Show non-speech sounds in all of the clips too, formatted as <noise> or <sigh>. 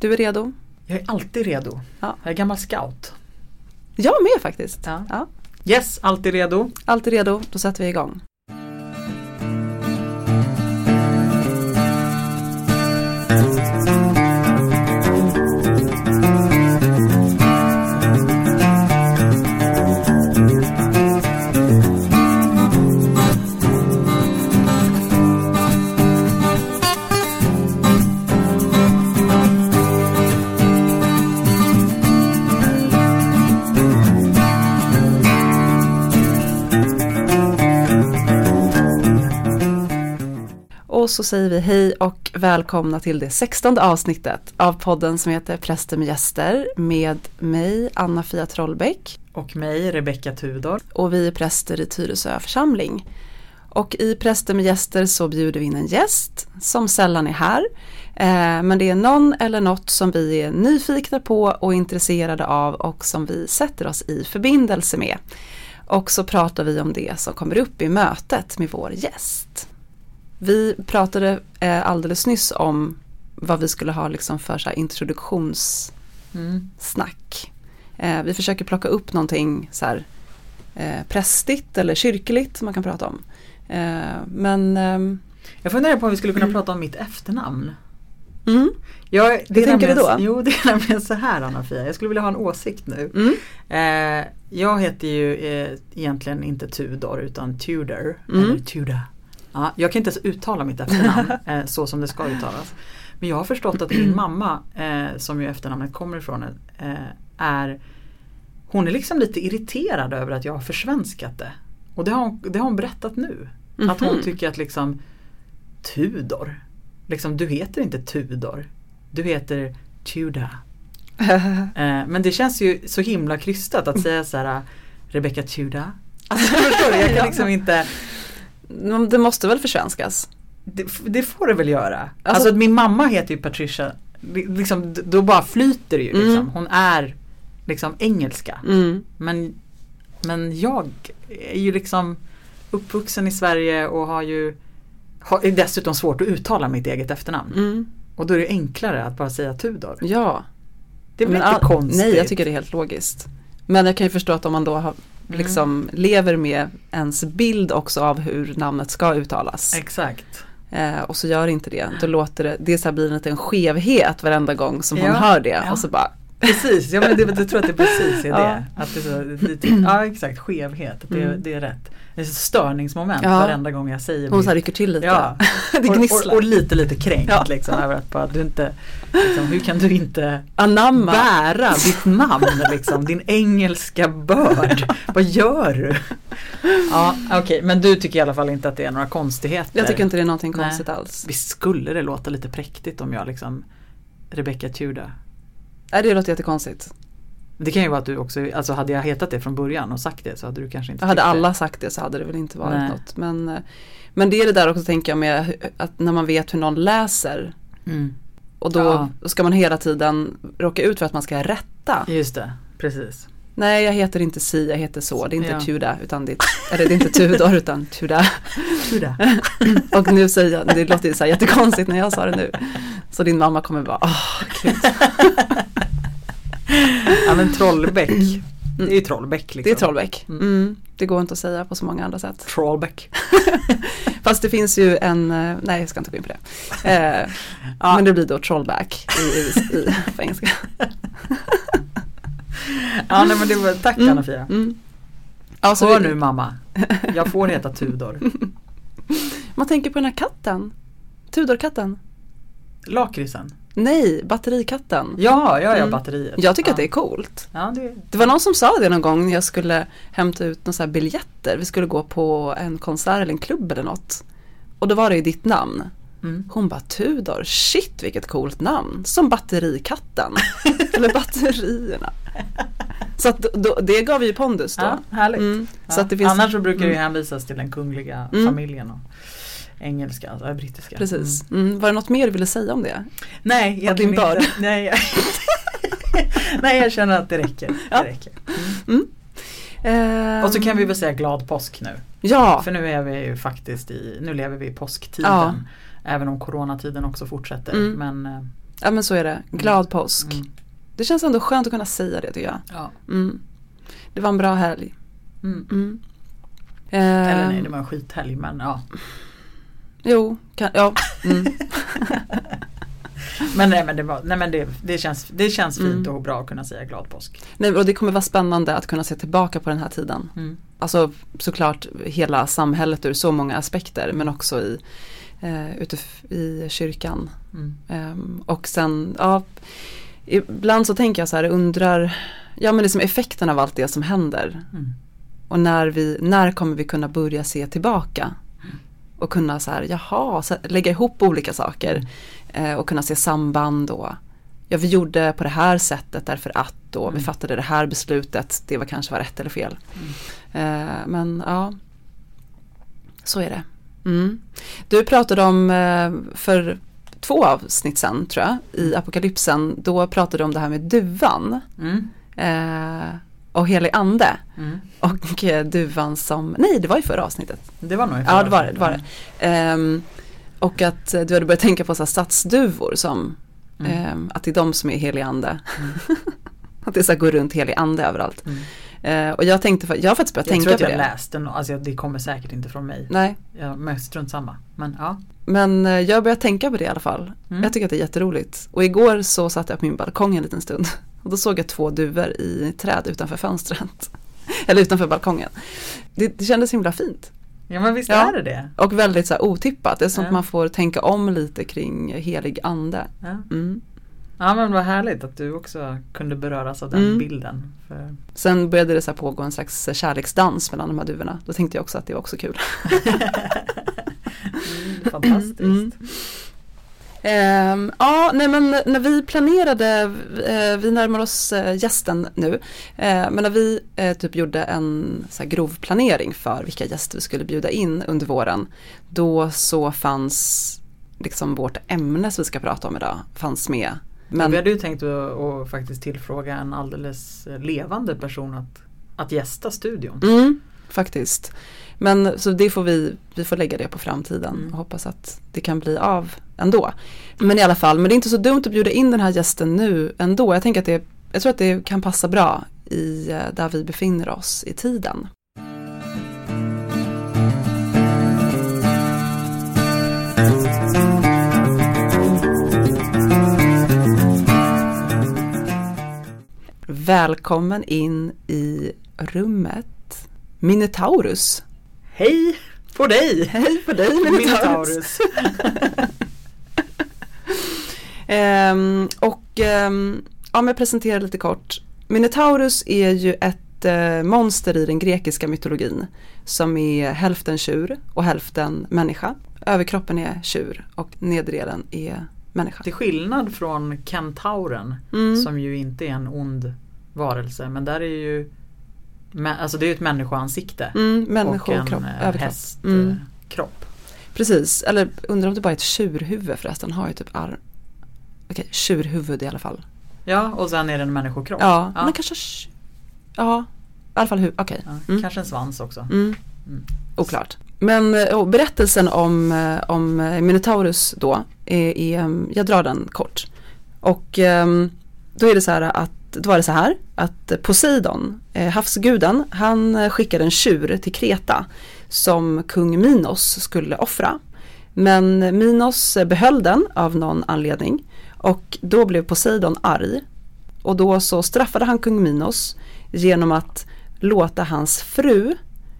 Du är redo? Jag är alltid redo. Ja. Jag är gammal scout. Jag med faktiskt. Ja. Ja. Yes, alltid redo. Alltid redo, då sätter vi igång. Och så säger vi hej och välkomna till det sextonde avsnittet av podden som heter Präster med gäster med mig Anna-Fia Trollbäck Och mig, Rebecka Tudor. och vi är präster i Tyresö församling. Och i Präster med gäster så bjuder vi in en gäst som sällan är här. Eh, men det är någon eller något som vi är nyfikna på och intresserade av och som vi sätter oss i förbindelse med. Och så pratar vi om det som kommer upp i mötet med vår gäst. Vi pratade eh, alldeles nyss om vad vi skulle ha liksom för så här introduktions Mm. Eh, vi försöker plocka upp någonting så här eh, prästigt eller kyrkligt som man kan prata om. Eh, men ehm, Jag funderar på om vi skulle kunna prata om mitt efternamn. mm, Jag, det Hur tänker du då? Jo, det är nämligen så här Anna-Fia. Jag skulle vilja ha en åsikt nu. mm, Eh, jag heter ju eh, egentligen inte Tudor utan Tudor. Mm. Eller Tudor. Ja, jag kan inte ens uttala mitt efternamn <laughs> eh, så som det ska uttalas. Men jag har förstått att min mamma, eh, som ju efternamnet kommer ifrån, eh, är Hon är liksom lite irriterad över att jag har försvenskat det. Och det har hon, det har hon berättat nu. Att hon Mhm. tycker att liksom Tudor, liksom du heter inte Tudor. Du heter Tudor. <laughs> Eh, men det känns ju så himla krystat att säga så här Rebecca Tudor. Alltså <laughs> förstår du, jag kan liksom inte det måste väl försvenskas? det, det får det väl göra. Alltså, Alltså- min mamma heter ju Patricia. Liksom, då bara flyter det ju liksom. Mm. Hon är liksom engelska. Mm. Men, men jag är ju liksom uppvuxen i Sverige och har ju har dessutom svårt att uttala mitt eget efternamn. Mm. Och då är det enklare att bara säga Tudor. Ja. Det Men inte all- konstigt? Nej, jag tycker det är helt logiskt. Men jag kan ju förstå att om man då har, Mm. Liksom lever med ens bild också av hur namnet ska uttalas. Exakt. Eh, och så gör inte det. Då låter det, det så blir en liten skevhet varenda gång som hon Ja, hör det. ja. Och så bara, Precis, ja, men det, jag tror att det precis är <laughs> Ja. det. Att det är så, det, typ- ja exakt, skevhet. Det, Mm. det är rätt. Det är ett störningsmoment Ja. varenda gång jag säger hon så rycker till lite. Ja. <laughs> det och, gnisslar. och, och lite lite kränkt Ja. liksom över att bara, du inte, liksom, hur kan du inte Anamma. bära ditt namn liksom, din engelska börd. Vad gör du? Ja okej, men du tycker i alla fall inte att det är några konstigheter? Jag tycker inte det är någonting Nej. konstigt alls. Visst skulle det låta lite präktigt om jag liksom Rebecca Tudor? Nej, det låter jättekonstigt. Det kan ju vara att du också, alltså hade jag hetat det från början och sagt det så hade du kanske inte Hade tyckt det. alla sagt det så hade det väl inte varit Nej. något. Men, men det är det där också tänker jag med att när man vet hur någon läser Mm. och då, Ja. ska man hela tiden råka ut för att man ska rätta. Just det, precis. Nej, jag heter inte si, jag heter så. Det är inte Ja. Tuda, utan det, eller det är inte Tudor <laughs> utan Tuda. Tudor. <laughs> Och nu säger jag, det låter ju så här jättekonstigt när jag sa det nu. Så din mamma kommer bara, åh, gud. <laughs> Ja men Trollbäck, det är ju Trollbäck liksom. Det är Trollbäck. Mm. Mm, det går inte att säga på så många andra sätt. Trollbäck. <laughs> Fast det finns ju en, eh, nej jag ska inte gå in på det. Eh, <laughs> Ja. Men det blir då Trollback i, i, i, på engelska. Ja nej men det var, tack Mm. Anna-Fia. Mm. Alltså, Hör det- nu mamma, jag får heta <laughs> Tudor. Man tänker på den här katten. Tudorkatten. Lakritsen. Nej, batterikatten. Ja, ja, ja Mm. batteriet. Jag tycker ja. att det är coolt. Ja, det, Det var någon som sa det någon gång när jag skulle hämta ut några biljetter. Vi skulle gå på en konsert eller en klubb eller något. Och då var det i ditt namn. mm. Hon bara Tudor, shit vilket coolt namn. Som batterikatten. <laughs> eller batterierna. Så att då, det gav ju pondus då. ja, härligt. Mm. Ja. Så att det finns, Annars så brukar det ju Mm. hänvisas till den kungliga Mm. familjen och engelska, alltså brittiska. Precis. Mm. Mm. Var det något mer du ville säga om det? Nej, egentligen din inte. <laughs> Nej, jag, <laughs> Nej, jag känner att det räcker. Ja. Det räcker. Ehm, Och så kan vi väl säga glad påsk nu. Ja, För nu är vi ju faktiskt i, nu lever vi i påsktiden. Ja. Även om coronatiden också fortsätter. Mm. Men eh, Ja men så är det. Glad påsk. Mm. Det känns ändå skönt att kunna säga det tycker jag. Ja. Mm. Det var en bra helg. Mm. Mm. Eller nej, det var en skithelg men ja. Jo, kan, ja. Mm. <laughs> Men nej men det, var, nej, men det, det känns, det känns fint Mm. och bra att kunna säga glad påsk. Nej, och det kommer vara spännande att kunna se tillbaka på den här tiden. Mm. Alltså såklart hela samhället ur så många aspekter men också i, eh, ute i kyrkan. Mm. Ehm, och sen, ja, ibland så tänker jag så här, undrar, ja men liksom effekten av allt det som händer. Mm. Och när, vi, när kommer vi kunna börja se tillbaka? Och kunna så här, jaha, så, lägga ihop olika saker. Eh, och kunna se samband och ja vi gjorde på det här sättet därför att vi Mm. fattade det här beslutet, det var kanske var rätt eller fel. Eh, men ja, så är det. Mm. Du pratade om eh, för två avsnitt sen tror jag, i apokalypsen, då pratade du om det här med duvan Mm. eh, och helig ande. Mm. Och eh, duvan som, nej det var i förra avsnittet. Det var nog i Ja förra det var det. det, var det. Ehm, och att eh, du hade börjat tänka på så här stadsduvor som, Mm. ehm, att det är de som är helig ande. Mm. <laughs> att det så här går runt helig ande överallt. Mm. Eh, och jag tänkte, jag har faktiskt börjat Jag tänka tror att på jag det. läste något, alltså det kommer säkert inte från mig. Nej, Ja, men strunt samma. Men ja. men jag har börjat tänka på det i alla fall. Mm. Jag tycker att det är jätteroligt. Och igår så satt jag på min balkong en liten stund. Och då såg jag två duvor i träd utanför fönstret. <laughs> Eller utanför balkongen. Det, det kändes himla fint. Ja men visst Ja. är det det. Och väldigt så här otippat. Det är som Ja. att man får tänka om lite kring helig ande. Ja. Mm. ja men vad härligt att du också kunde beröras av den Mm. bilden. För, Sen började det så pågå en slags kärleksdans mellan de här duvorna. Då tänkte jag också att det var också kul. <laughs> mm, fantastiskt. Mm. Ehm, ja, nej men när vi planerade, eh, vi närmar oss eh, gästen nu, eh, men när vi typ gjorde en så här, grov planering för vilka gäster vi skulle bjuda in under våren, då så fanns liksom vårt ämne som vi ska prata om idag, fanns med. Men, Vi hade ju tänkt att, att faktiskt tillfråga en alldeles levande person att, att gästa studion. mm, faktiskt. Men så det får vi, vi får lägga det på framtiden Mm. och hoppas att det kan bli av ändå. Men i alla fall, men det är inte så dumt att bjuda in den här gästen nu ändå. Jag tänker att det, jag tror att det kan passa bra i eh, där vi befinner oss i tiden. Välkommen in i rummet Minotaurus. Hej på dig! Hej på dig Minotaurus. <laughs> Ehm, och um, om jag presenterar lite kort. Minotaurus är ju ett eh, monster i den grekiska mytologin. Som är hälften tjur och hälften människa. Överkroppen är tjur och nederdelen är människa. Till skillnad från kentauren Mm. som ju inte är en ond varelse men där är ju Alltså det är ju ett människoansikte Mm, och människokropp, en eh, överkropp. hästkropp. Mm. Eh, kropp. Precis, eller undrar om det bara är ett tjurhuvud förresten. Har ju typ arm. Okej, tjurhuvud i alla fall. Ja och sen är det en människokropp. Ja, Ja. men kanske Ja, i alla fall huvud. Okej. Ja, Mm. Kanske en svans också. Mm. Mm. Oklart. Men eh, och berättelsen om, eh, om Minotaurus då, är, är, mm, jag drar den kort. Och ehm, då är det så här att, då var det så här att Poseidon, eh, havsguden, han skickade en tjur till Kreta som kung Minos skulle offra. Men Minos behöll den av någon anledning och då blev Poseidon arg. Och då så straffade han kung Minos genom att låta hans fru,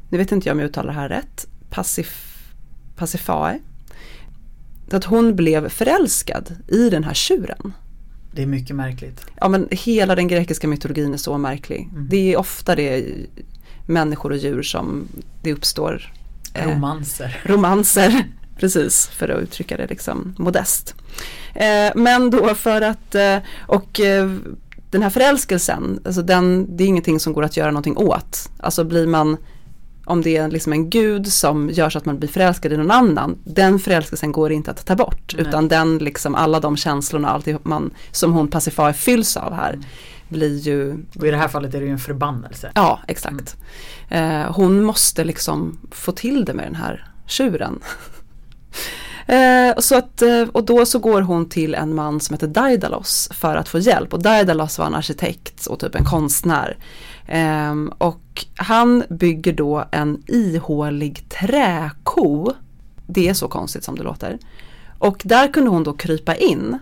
nu vet inte jag om jag uttalar det här rätt, Pacif, Pacifae, så att hon blev förälskad i den här tjuren. Det är mycket märkligt. Ja men hela den grekiska mytologin är så märklig. Mm. Det är ofta det människor och djur som det uppstår eh, Romanser. romanser. <laughs> Precis, för att uttrycka det liksom modest. Eh, men då för att, eh, och eh, den här förälskelsen, alltså den, det är ingenting som går att göra någonting åt. Alltså blir man, om det är liksom en gud som gör så att man blir förälskad i någon annan, den förälskelsen går inte att ta bort. Nej. Utan den, liksom alla de känslorna, allt det man, som hon Pacifae fylls av här, Mm. blir ju Och i det här fallet är det ju en förbannelse. Ja, exakt. Eh, hon måste liksom få till det med den här tjuren. <laughs> Eh, så att, eh, och då så går hon till en man som heter Daidalos för att få hjälp. Och Daidalos var en arkitekt och typ en konstnär. Eh, och han bygger då en ihålig träko. Det är så konstigt som det låter. Och där kunde hon då krypa in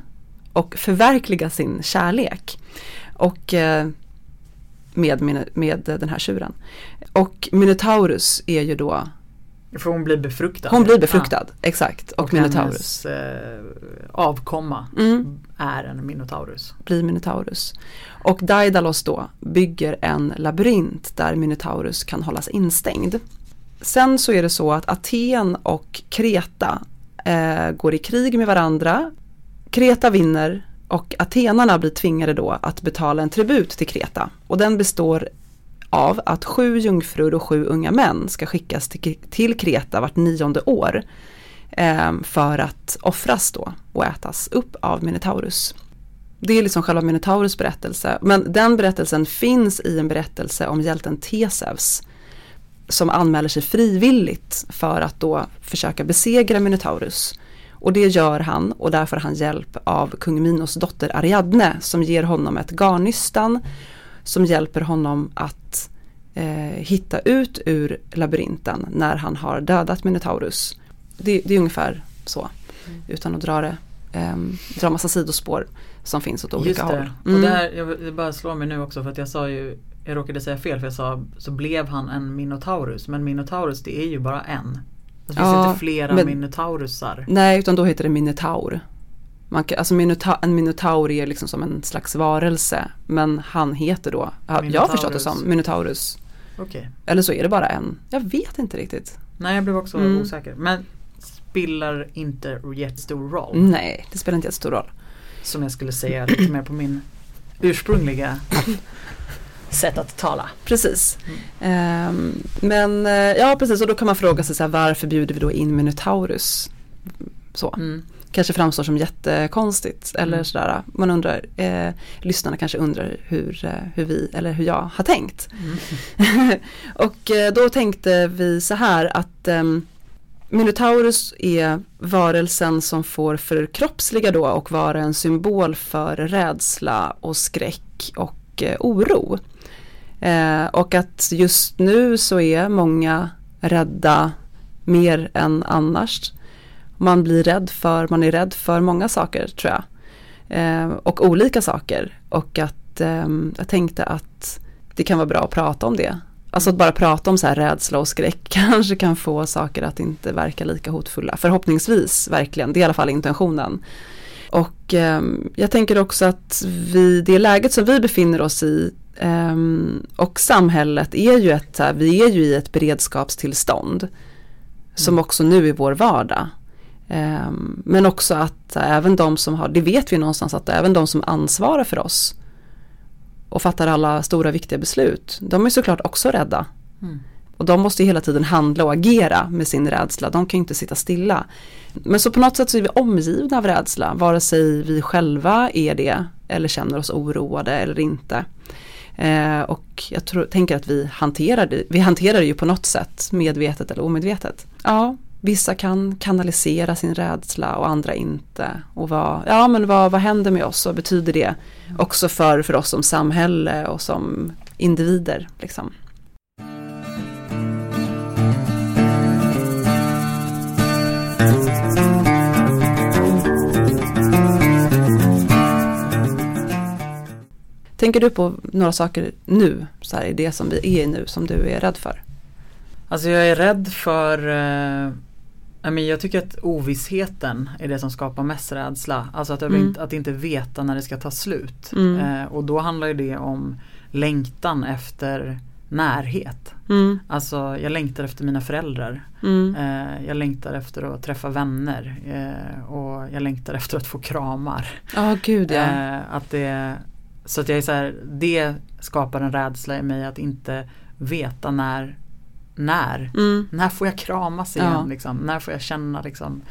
och förverkliga sin kärlek. Och eh, med, med den här tjuren. Och Minotaurus är ju då för hon blir befruktad? Hon blir befruktad, ja. exakt. Och, och Minotaurus. Hennes, eh, avkomma mm. är en Minotaurus. Blir Minotaurus. Och Daidalos då bygger en labyrint där Minotaurus kan hållas instängd. Sen så är det så att Aten och Kreta eh, går i krig med varandra. Kreta vinner och atenarna blir tvingade då att betala en tribut till Kreta. Och den består av att sju jungfrur och sju unga män ska skickas till, till Kreta vart nionde år. Eh, för att offras då och ätas upp av Minotaurus. Det är liksom själva Minotaurus berättelse. Men den berättelsen finns i en berättelse om hjälten Tesevs Som anmäler sig frivilligt för att då försöka besegra Minotaurus. Och det gör han och där får han hjälp av kung Minos dotter Ariadne som ger honom ett garnnystan som hjälper honom att eh, hitta ut ur labyrinten när han har dödat Minotaurus. Det, det är ungefär så, mm. utan att dra det, eh, dra massa sidospår som finns åt olika Just det. håll. Mm. Och där, jag bara slår mig nu också för att jag sa ju jag råkade säga fel för jag sa så blev han en Minotaurus men Minotaurus det är ju bara en. Det finns ja, inte flera men, Minotaurusar. Nej utan då heter det Minotaur. Man kan, alltså minota, en minotaur är liksom som en slags varelse. Men han heter då, jag har förstått det som, Minotaurus. Okay. Eller så är det bara en. Jag vet inte riktigt. Nej jag blev också mm. osäker. Men spelar inte jättestor roll? Nej det spelar inte jättestor roll. Som jag skulle säga lite mer på min ursprungliga <laughs> sätt att tala. Precis. Mm. Um, men eh, ja precis och då kan man fråga sig så här, varför bjuder vi då in Minotaurus? Så. Mm kanske framstår som jättekonstigt. Eller mm. sådär. Man undrar, eh, lyssnarna kanske undrar hur, eh, hur vi eller hur jag har tänkt. Mm. <laughs> och eh, då tänkte vi så här att eh, Minotaurus är varelsen som får förkroppsliga då och vara en symbol för rädsla och skräck och eh, oro. Eh, och att just nu så är många rädda mer än annars man blir rädd för, man är rädd för många saker tror jag. Eh, och olika saker. Och att eh, jag tänkte att det kan vara bra att prata om det. Alltså att bara prata om så här rädsla och skräck <laughs> kanske kan få saker att inte verka lika hotfulla. Förhoppningsvis verkligen, det är i alla fall intentionen. Och eh, jag tänker också att vi, det läget som vi befinner oss i eh, och samhället är ju ett, vi är ju i ett beredskapstillstånd. Mm. Som också nu är vår vardag. Ehm, men också att även de som har, det vet vi någonstans att även de som ansvarar för oss och fattar alla stora viktiga beslut, de är såklart också rädda. Mm. Och de måste hela tiden handla och agera med sin rädsla, de kan inte sitta stilla. Men så på något sätt så är vi omgivna av rädsla, vare sig vi själva är det eller känner oss oroade eller inte. Eh, och jag tror, tänker att vi hanterar det, vi hanterar det ju på något sätt, medvetet eller omedvetet. Ja, Vissa kan kanalisera sin rädsla och andra inte. Och vad, ja, men vad, vad händer med oss? och betyder det också för, för oss som samhälle och som individer? Liksom. Tänker du på några saker nu, så här, i det som vi är i nu, som du är rädd för? Alltså jag är rädd för eh jag tycker att ovissheten är det som skapar mest rädsla. Alltså att, mm. inte, att inte veta när det ska ta slut. Mm. Eh, och då handlar det om längtan efter närhet. Mm. Alltså jag längtar efter mina föräldrar. Mm. Eh, jag längtar efter att träffa vänner. Eh, och jag längtar efter att få kramar. Ja, oh, gud ja. Eh, att det, så att jag är så här, det skapar en rädsla i mig att inte veta när när? Mm. När får jag kramas igen? Ja. Liksom? När får jag känna liksom,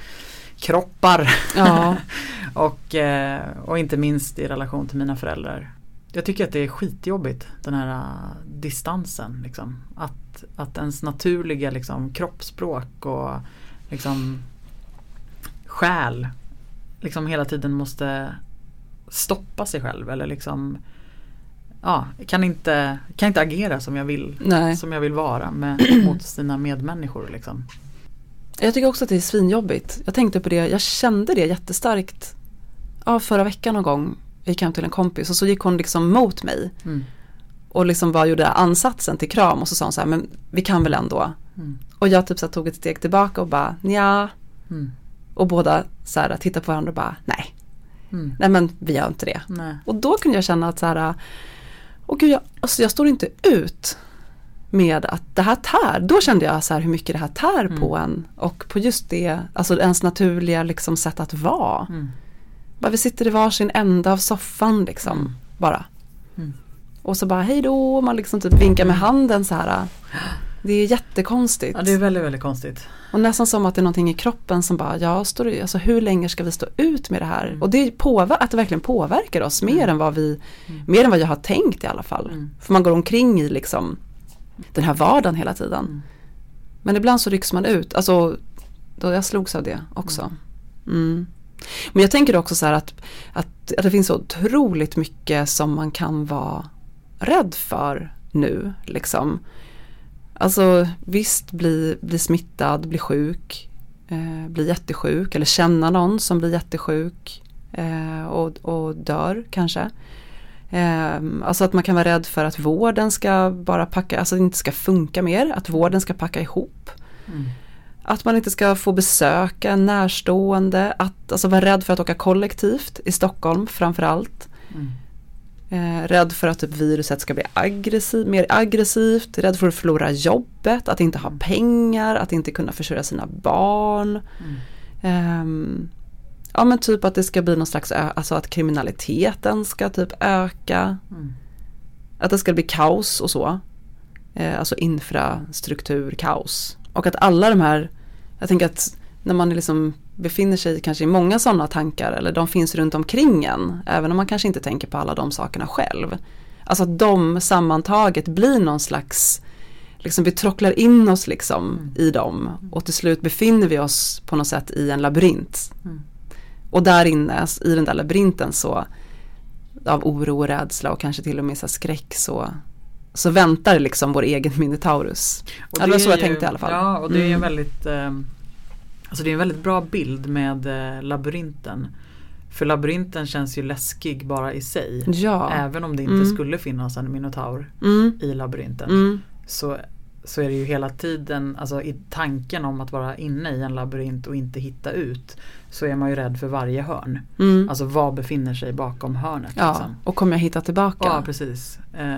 kroppar? Ja. <laughs> och, eh, och inte minst i relation till mina föräldrar. Jag tycker att det är skitjobbigt den här uh, distansen. Liksom. Att, att ens naturliga liksom, kroppsspråk och liksom, själ liksom hela tiden måste stoppa sig själv eller liksom ja, kan inte, kan inte agera som jag vill, Nej. som jag vill vara med, <clears throat> mot sina medmänniskor. Liksom. Jag tycker också att det är svinjobbigt. Jag tänkte på det, jag kände det jättestarkt ja, förra veckan någon gång. Jag gick hem till en kompis och så gick hon liksom mot mig. Mm. Och liksom bara gjorde ansatsen till kram och så sa hon så här, men vi kan väl ändå. Mm. Och jag typ så tog ett steg tillbaka och bara, ja. Mm. Och båda så här, tittade på varandra och bara, nej. Mm. Nej men vi gör inte det. Nej. Och då kunde jag känna att så här, och gud, jag, alltså jag står inte ut med att det här tär. Då kände jag så här hur mycket det här tär Mm. på en. Och på just det, alltså ens naturliga liksom sätt att vara. Mm. Bara vi sitter i varsin ända av soffan liksom. Mm. Bara. Mm. Och så bara hej då, man liksom typ vinkar med handen så här. Det är jättekonstigt. Ja, det är väldigt, väldigt konstigt. Och nästan som att det är någonting i kroppen som bara, ja, står alltså hur länge ska vi stå ut med det här? Mm. Och det påver- att det verkligen påverkar oss mer Mm. än vad vi, Mm. mer än vad jag har tänkt i alla fall. Mm. För man går omkring i liksom den här vardagen hela tiden. Mm. Men ibland så rycks man ut, alltså då jag slogs av det också. Mm. Men jag tänker också så här att, att, att det finns så otroligt mycket som man kan vara rädd för nu. Liksom. Alltså visst bli, bli smittad, bli sjuk, eh, bli jättesjuk eller känna någon som blir jättesjuk eh, och, och dör kanske. Eh, alltså att man kan vara rädd för att vården ska bara packa, alltså inte ska funka mer, att vården ska packa ihop. Mm. Att man inte ska få besöka en närstående, att alltså vara rädd för att åka kollektivt i Stockholm framförallt. Mm. Eh, rädd för att typ viruset ska bli aggressiv, mer aggressivt, rädd för att förlora jobbet, att inte ha pengar, att inte kunna försörja sina barn. Mm. Ehm, ja men typ att det ska bli någon slags, alltså att kriminaliteten ska typ öka. Mm. Att det ska bli kaos och så. Eh, alltså infrastrukturkaos. Och att alla de här, jag tänker att när man liksom befinner sig kanske i många sådana tankar eller de finns runt omkring en, även om man kanske inte tänker på alla de sakerna själv. Alltså att de sammantaget blir någon slags, liksom vi trocklar in oss liksom Mm. i dem och till slut befinner vi oss på något sätt i en labyrint. Mm. Och där inne i den där labyrinten så av oro och rädsla och kanske till och med så skräck så, så väntar liksom vår egen Minotaurus. Och det var så jag ju- tänkte i alla fall. Ja, och det är en Mm. väldigt eh, Alltså det är en väldigt bra bild med eh, labyrinten. För labyrinten känns ju läskig bara i sig. Ja. Även om det inte Mm. skulle finnas en minotaur Mm. i labyrinten. Mm. Så, så är det ju hela tiden, alltså i tanken om att vara inne i en labyrint och inte hitta ut. Så är man ju rädd för varje hörn. Mm. Alltså vad befinner sig bakom hörnet. ja, Liksom. och kommer jag hitta tillbaka? Ja precis. Eh,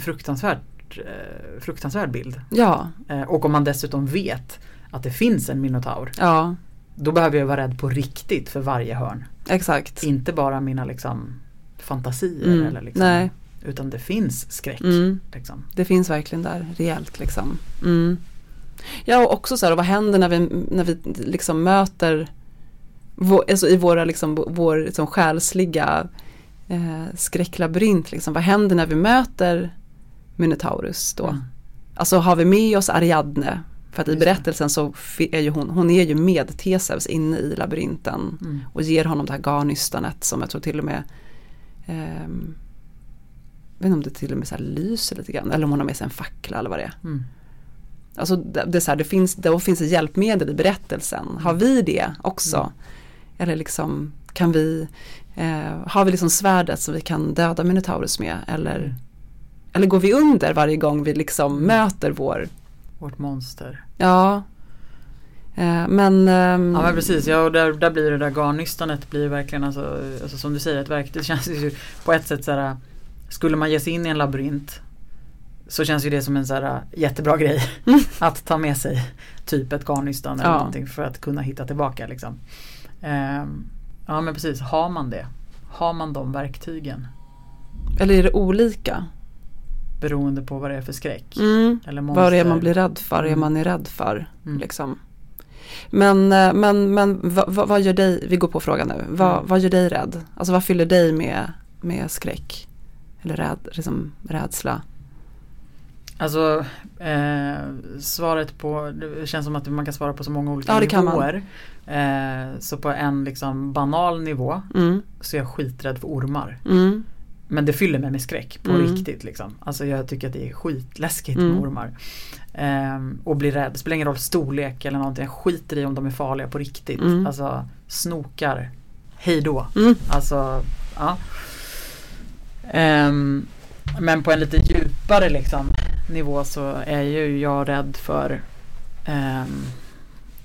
fruktansvärt, eh, fruktansvärd bild. Ja, Eh, och om man dessutom vet att det finns en minotaur. ja, Då behöver jag vara rädd på riktigt för varje hörn. exakt. Inte bara mina liksom, fantasier. Mm, Eller liksom, nej. Utan det finns skräck. Mm. Liksom. Det finns verkligen där rejält liksom. Mm. Ja och också så här, vad händer när vi, när vi liksom möter vår, alltså i våra liksom, vår liksom själsliga eh, skräcklabyrint liksom. Vad händer när vi möter Minotaurus då? Mm. Alltså har vi med oss Ariadne? För att i berättelsen så är ju hon, hon är ju med Theseus inne i labyrinten. Mm. Och ger honom det här garnystanet som jag tror till och med ehm, jag vet inte om det till och med så lyser lite grann. Eller om hon har med sig en fackla eller vad det är. Mm. Alltså det, det är så här, det finns, då finns det hjälpmedel i berättelsen. Har vi det också? Mm. Eller liksom kan vi, eh, har vi liksom svärdet så vi kan döda Minotaurus med? Eller, Mm. eller går vi under varje gång vi liksom möter vår, Vårt monster. ja. Eh, men, ehm, Ja men precis, ja, och där, där blir det där garnnystanet blir verkligen alltså, alltså som du säger ett verk. Det känns ju på ett sätt så här. Skulle man ge sig in i en labyrint så känns ju det som en så här jättebra grej <laughs> att ta med sig. Typ ett garnnystan eller Ja. någonting för att kunna hitta tillbaka liksom. Ehm, ja men precis, har man det? Har man de verktygen? eller är det olika? Beroende på vad det är för skräck. Mm. Eller monster. Vad det är man blir rädd för, är Mm. man är rädd för. Mm. Liksom. Men, eh, men, men vad, vad, gör dig, vi går på frågan nu, vad, Mm. vad gör dig rädd? Alltså vad fyller dig med, med skräck? Eller räd, liksom, rädsla? Alltså eh, svaret på, det känns som att man kan svara på så många olika Ja, nivåer. Eh, så på en liksom banal nivå Mm. så är jag skiträdd för ormar. Mm. Men det fyller mig med skräck på Mm. riktigt. Liksom. Alltså jag tycker att det är skitläskigt Mm. med ormar. Ehm, och blir rädd. Det spelar ingen roll storlek eller någonting. Jag skiter i om de är farliga på riktigt. Mm. Alltså snokar. Hej då. Mm. Alltså, ja. Ehm, men på en lite djupare liksom, nivå så är ju jag rädd för ehm,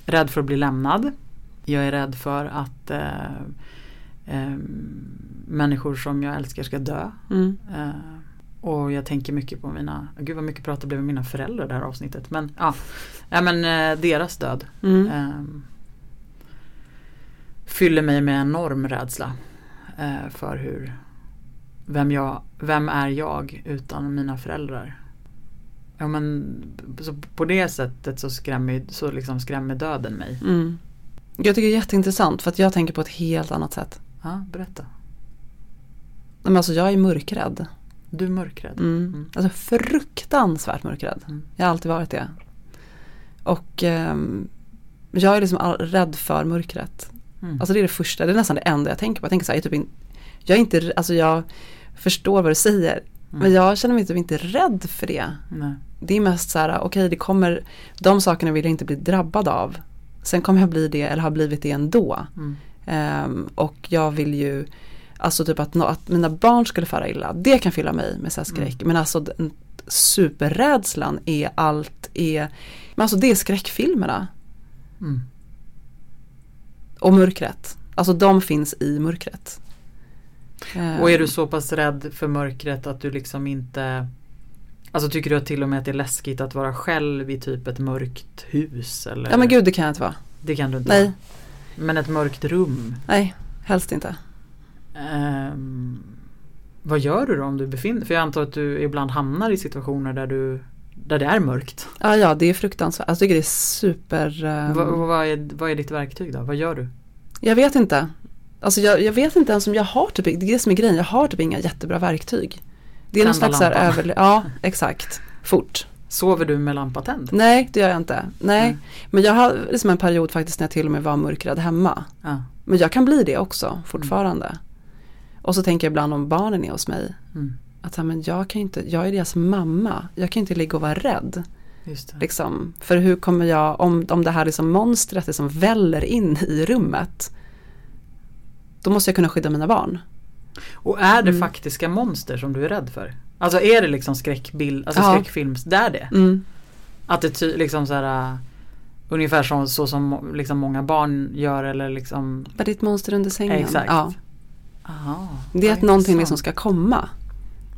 Rädd för att bli lämnad. Jag är rädd för att eh, ehm, människor som jag älskar ska dö. Mm. Eh, och jag tänker mycket på mina, gud vad mycket pratar det blev med mina föräldrar det här avsnittet. Men ja, ja men eh, deras död. Mm. Ehm, fyller mig med enorm rädsla eh, för hur vem, jag, vem är jag utan mina föräldrar? Ja men så på det sättet så skrämmer, så liksom skrämmer döden mig. Mm. Jag tycker det är jätteintressant för att jag tänker på ett helt annat sätt. Ja, berätta. Men alltså jag är mörkrädd. Du är mörkrädd. Mm. Mm. Alltså fruktansvärt mörkrädd. Mm. Jag har alltid varit det. Och ehm, jag är liksom all, rädd för mörkret. Mm. Alltså det är det första, det är nästan det enda jag tänker på. Jag tänker så här, jag, är typ in, jag är inte, alltså jag förstår vad du säger. Mm. Men jag känner mig typ inte rädd för det. Nej. Det är mest så här, okej det kommer, de sakerna vill jag inte bli drabbad av. Sen kommer jag bli det eller har blivit det ändå. Mm. Ehm, och jag vill ju, alltså typ att, nå- att mina barn skulle fara illa, det kan fylla mig med så här skräck. Men alltså den superrädslan är allt, är, men alltså det är skräckfilmerna. Mm. Och mörkret. Alltså de finns i mörkret. Ehm, Och är du så pass rädd för mörkret att du liksom inte Alltså tycker du att till och med att det är läskigt att vara själv i typ ett mörkt hus? Eller? Ja men gud det kan jag inte vara. Det kan du inte Nej, vara. Men ett mörkt rum? nej, helst inte. Ehm, vad gör du då om du befinner För jag antar att du ibland hamnar i situationer där du Där det är mörkt. Ja, ja det är fruktansvärt. Alltså, jag tycker det är super. ehm, Va, vad, är, vad är ditt verktyg då? Vad gör du? Jag vet inte. Alltså jag, jag vet inte ens om jag har typ, det är det som är grejen, jag har typ inga jättebra verktyg. Det är någon Tända slags här lampan. över, ja exakt, fort. Sover du med lampa tänd? Nej det gör jag inte. Nej, Mm. men jag har liksom en period faktiskt när jag till och med var mörkrädd hemma. Ja. Men jag kan bli det också fortfarande. Och så tänker jag ibland om barnen är hos mig. Mm. Att men jag kan inte, jag är deras mamma. Jag kan inte ligga och vara rädd. Just det. Liksom. För hur kommer jag, om, om det här liksom monstret liksom väller in i rummet. Då måste jag kunna skydda mina barn. Och är det Mm. faktiska monster som du är rädd för? Alltså är det liksom skräckbild, alltså Ja. skräckfilms, det är det? Mm. Att det ty- liksom så här uh, Ungefär som, så som liksom många barn gör eller liksom Bara ditt monster under sängen. Exakt. Ja. Aha, Det är att någonting liksom ska komma.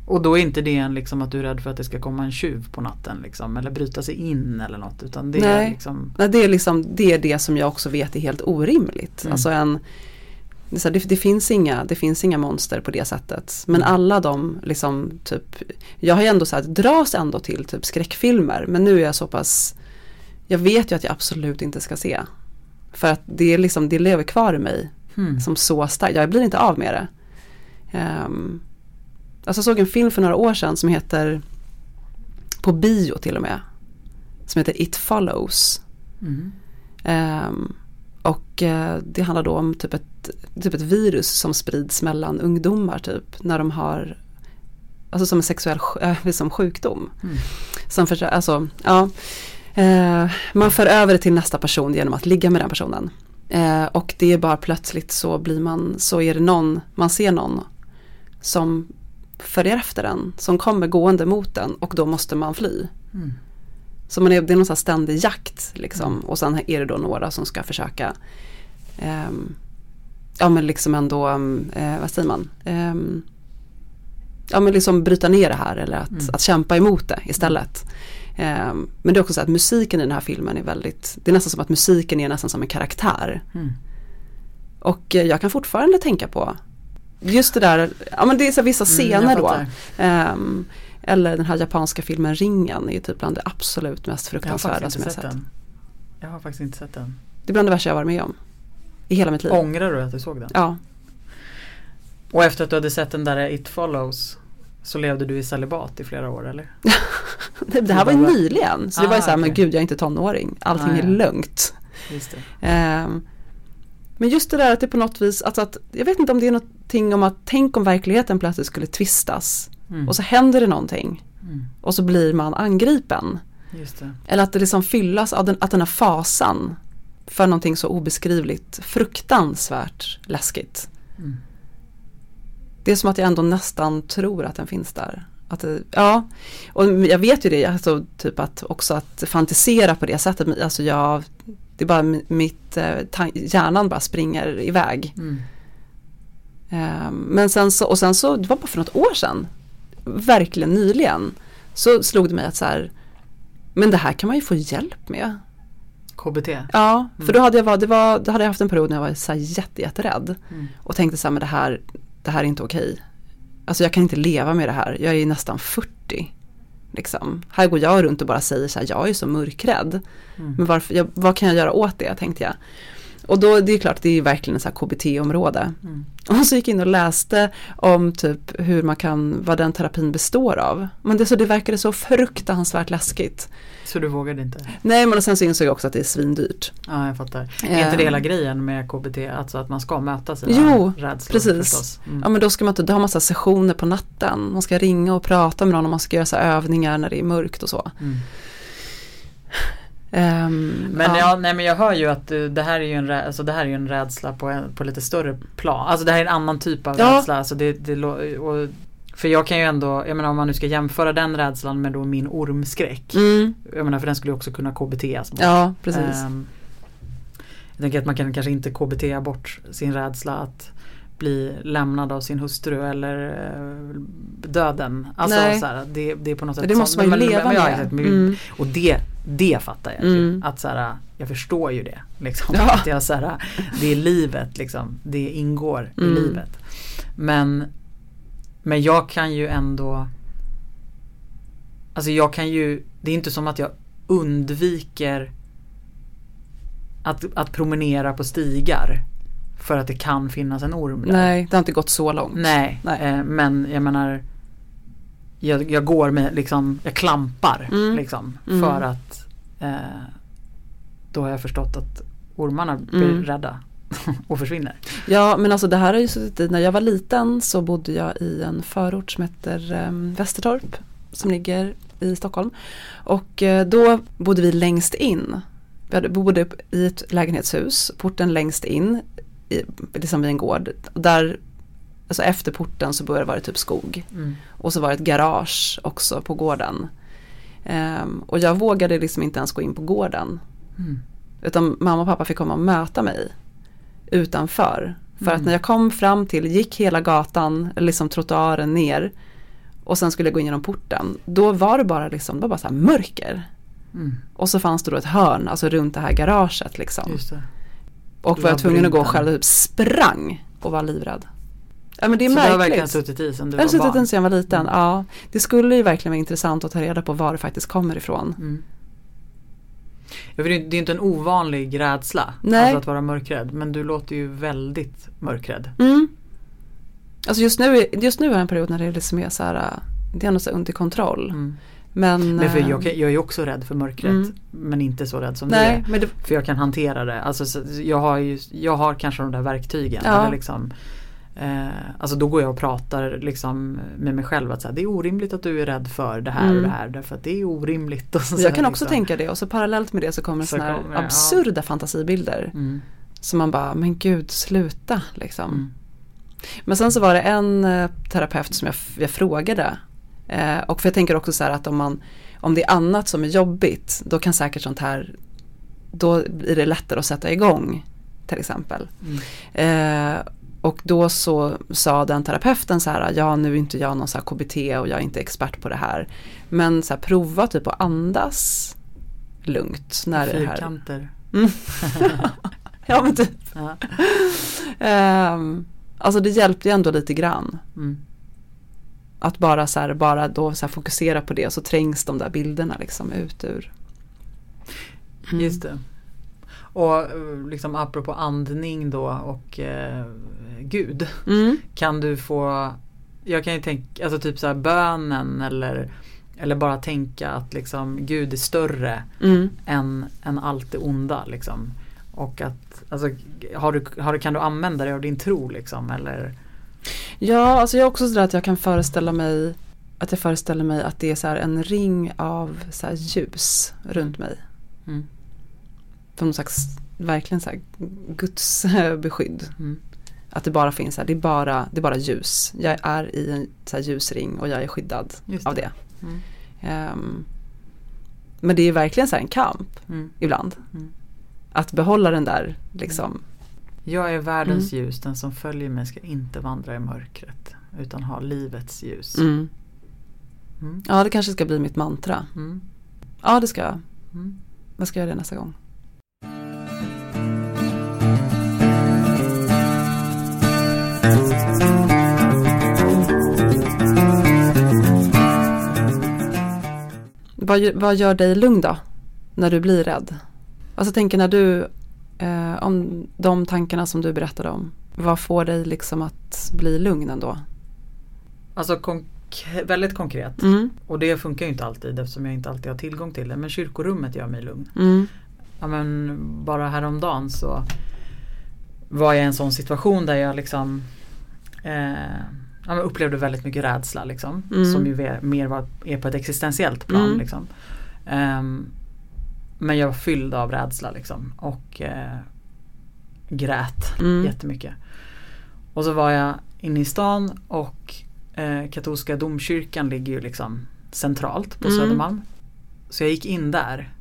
Och då är inte det en liksom att du är rädd för att det ska komma en tjuv på natten liksom Eller bryta sig in eller något utan det är Nej. liksom Nej, det, är liksom, det är det som jag också vet är helt orimligt. Mm. Alltså en, det, här, det, det, finns inga, det finns inga monster på det sättet. Men Mm. alla de, liksom, typ, jag har ju ändå så här, dras ändå till typ skräckfilmer. Men nu är jag så pass, jag vet ju att jag absolut inte ska se. För att det, är liksom, det lever kvar i mig hmm. som så starkt, jag blir inte av med det. Um, alltså jag såg en film för några år sedan som heter, på bio till och med, som heter It Follows. Mm. Ehm, och eh, det handlar då om typ ett, typ ett virus som sprids mellan ungdomar typ när de har Alltså som en sexuell äh, <laughs> som sjukdom. Mm. Som för, alltså, ja, eh, man för över det till nästa person genom att ligga med den personen. Eh, och det är bara plötsligt så blir man, så är det någon, man ser någon som följer efter den, som kommer gående mot den och då måste man fly. Mm. Så man är, det är någon ständig jakt liksom. Mm. Och sen är det då några som ska försöka ehm, Ja men liksom ändå, eh, vad säger man? Ehm, ja men liksom bryta ner det här eller att, Mm. att kämpa emot det istället. Ehm, men det är också så att musiken i den här filmen är väldigt, det är nästan som att musiken är nästan som en karaktär. Mm. Och eh, jag kan fortfarande tänka på just det där, ja men det är så vissa Mm, jag scener då. fattar. Ehm, eller den här japanska filmen Ringen är ju typ bland det absolut mest Jag har fruktansvärda faktiskt som jag sett sett. den. Jag har faktiskt inte sett den. Det är bland det värsta jag varit med om. I hela mitt liv. Ångrar du att du såg den? Ja. Och efter att du hade sett den där It Follows Så levde du i celibat i flera år eller? det, <laughs> det här var ju nyligen. Så det Ah, var ju så här, men okej. gud jag är inte tonåring. Allting Ah, är ja. lugnt. Just det. Ehm, men just det där att det på något vis, alltså att, jag vet inte om det är någonting om att tänk om verkligheten plötsligt skulle tvistas. Mm. Och så händer det någonting. Mm. Och så blir man angripen. Det. Eller att det liksom fyllas av den, att den här fasan för någonting så obeskrivligt fruktansvärt läskigt. Mm. Det är som att jag ändå nästan tror att den finns där. Att ja, och jag vet ju det, alltså, typ att också att fantisera på det sättet, alltså jag, det är bara mi- mitt, eh, hjärnan bara springer iväg. Mm. Eh, men sen så, och sen så, det var bara för något år sedan, verkligen nyligen, så slog det mig att så här, men det här kan man ju få hjälp med. KBT. Ja, för Mm. då hade jag, var, det var, då hade jag haft en period när jag var så här jätte, jätterädd. Mm. Och tänkte så här, men det här, det här är inte okej. Alltså jag kan inte leva med det här, jag är nästan 40. Liksom. Här går jag runt och bara säger så här, jag är så mörkrädd. Mm. Men varför, jag, vad kan jag göra åt det, tänkte jag. Och då, det är klart, det är verkligen ett KBT-område. Mm. Och så gick jag in och läste om typ hur man kan, vad den terapin består av. Men det, så det verkade så fruktansvärt läskigt. Så du vågade inte? Nej, men sen så insåg jag också att det är svindyrt. Ja, jag fattar. Är inte det hela grejen med KBT? Alltså att man ska möta sina Jo, rädslor? precis. Förstås. Mm. Ja men då ska man inte ha massa sessioner på natten. Man ska ringa och prata med någon och man ska göra så övningar när det är mörkt och så. Mm. Ehm, Men, ja. ja. nej, men jag hör ju att eh, det här är ju en, rä- alltså, det här är en rädsla på, en, på lite större plan. Alltså det här är en annan typ av Ja. rädsla. Alltså, det, det, och, för jag kan ju ändå, jag menar om man nu ska jämföra den rädslan med då min ormskräck. Mm, Jag menar för den skulle ju också kunna KBTas bort. ja, precis. Ehm, jag tänker att man kan kanske inte KBT bort sin rädsla att bli lämnad av sin hustru eller eh, döden. Alltså Nej. så här, det, det är på något sätt det måste man ju men- men- leva men- med. men- Mm. Och det, det fattar jag ju. Mm. Att så här, jag förstår ju det. Liksom. Ja. Att jag, så här, det är livet liksom. Det ingår Mm. i livet. Men, men jag kan ju ändå Alltså jag kan ju Det är inte som att jag undviker att, att promenera på stigar För att det kan finnas en orm där. Nej, det har inte gått så långt. Nej, Nej. Eh, men jag menar jag, jag går med liksom, jag klampar Mm. liksom Mm. för att eh, då har jag förstått att ormarna blir Mm. rädda <laughs> och försvinner. Ja, men alltså det här har ju suttit i, när jag var liten så bodde jag i en förort som heter um, Västertorp som ligger i Stockholm. Och eh, då bodde vi längst in. Vi bodde i ett lägenhetshus, porten längst in, i, liksom vid en gård. Där, alltså efter porten så började det vara typ skog. Mm. Och så var det ett garage också på gården. Ehm, och jag vågade liksom inte ens gå in på gården. Mm. Utan mamma och pappa fick komma och möta mig utanför. För att Mm. när jag kom fram till, gick hela gatan, liksom trottoaren ner och sen skulle jag gå in genom porten. Då var det bara liksom, det var bara så mörker. Mm. Och så fanns det då ett hörn, alltså runt det här garaget liksom. Det. Och var jag tvungen att gå själv, typ sprang och var livrädd. Ja men det är Så du har verkligen märkligt. suttit i sen du Jag har var suttit barn? den sedan jag var liten, Mm. ja. Det skulle ju verkligen vara intressant att ta reda på var det faktiskt kommer ifrån. Mm. Jag det är inte en ovanlig rädsla, Nej. alltså att vara mörkrädd. Men du låter ju väldigt mörkrädd. Mm. Alltså just nu, just nu är en period när det liksom är så här, äh, det är nog så under kontroll. Mm. Men, Men för jag, kan- jag är också rädd för mörkret. Mm. Men inte så rädd som du nej, är. men det, För jag kan hantera det. Alltså, så- jag, har ju, jag har kanske de där verktygen. Ja. Eller liksom, eh, alltså då går jag och pratar liksom med mig själv att så här, det är orimligt att du är rädd för det här och Mm. det här. Därför att det är orimligt. <laughs> Och så jag kan här, också liksom. tänka det och så parallellt med det så kommer Så sådana här kommer det, ja. absurda fantasibilder. Mm. Som man bara, men gud sluta liksom. Mm. Men sen så var det en eh, terapeut som jag, jag frågade. Eh, och för jag tänker också så här att om, man, om det är annat som är jobbigt, då kan säkert sånt här, då blir det lättare att sätta igång till exempel. Mm. Eh, och då så sa den terapeuten så här, ja nu är inte jag någon så KBT och jag är inte expert på det här. Men så här, prova typ att andas lugnt när det här. Mm. <laughs> ja men typ. Ja. Ehm, alltså det hjälpte ju ändå lite grann. Mm. Att bara så här, bara då så här fokusera på det så trängs de där bilderna liksom ut ur. Mm. Just det. Och eh, liksom apropå andning då och eh, Gud. Mm. Kan du få jag kan ju tänka, alltså typ så här bönen eller eller bara tänka att liksom Gud är större Mm. än, än allt det onda liksom. Och att, alltså, har du, har du, kan du använda det av din tro liksom eller? Ja, alltså jag är också sådär att jag kan föreställa mig att jag föreställer mig att det är så en ring av så här ljus runt mig. Mm. På någon slags, verkligen så här Guds <laughs> beskydd. Mm. Att det bara finns här, det är bara, det är bara ljus. Jag är i en så ljusring och jag är skyddad Just av det. Mm. Ehm, men det är verkligen så här en kamp Mm. ibland. Mm. Att behålla den där liksom. Jag är världens Mm. ljus, den som följer mig ska inte vandra i mörkret utan ha livets ljus. Mm. Mm. Ja, det kanske ska bli mitt mantra. Mm. Ja, det ska jag. Mm. Jag ska göra det nästa gång. Vad, vad gör dig lugn då? När du blir rädd? Alltså tänker när du, eh, om de tankarna som du berättade om. Vad får dig liksom att bli lugn ändå? Alltså konk- väldigt konkret. Mm, Och det funkar ju inte alltid eftersom jag inte alltid har tillgång till det. Men kyrkorummet gör mig lugn. mm, Ja, men bara häromdagen så var jag i en sån situation där jag liksom eh, ja, upplevde väldigt mycket rädsla liksom. Mm. Som ju mer var, är på ett existentiellt plan. Mm. Liksom. Ehm, men jag var fylld av rädsla liksom. Och eh, grät mm, jättemycket. Och så var jag inne i stan och eh, katolska domkyrkan ligger ju liksom centralt på Mm. Södermalm. Så jag gick in där.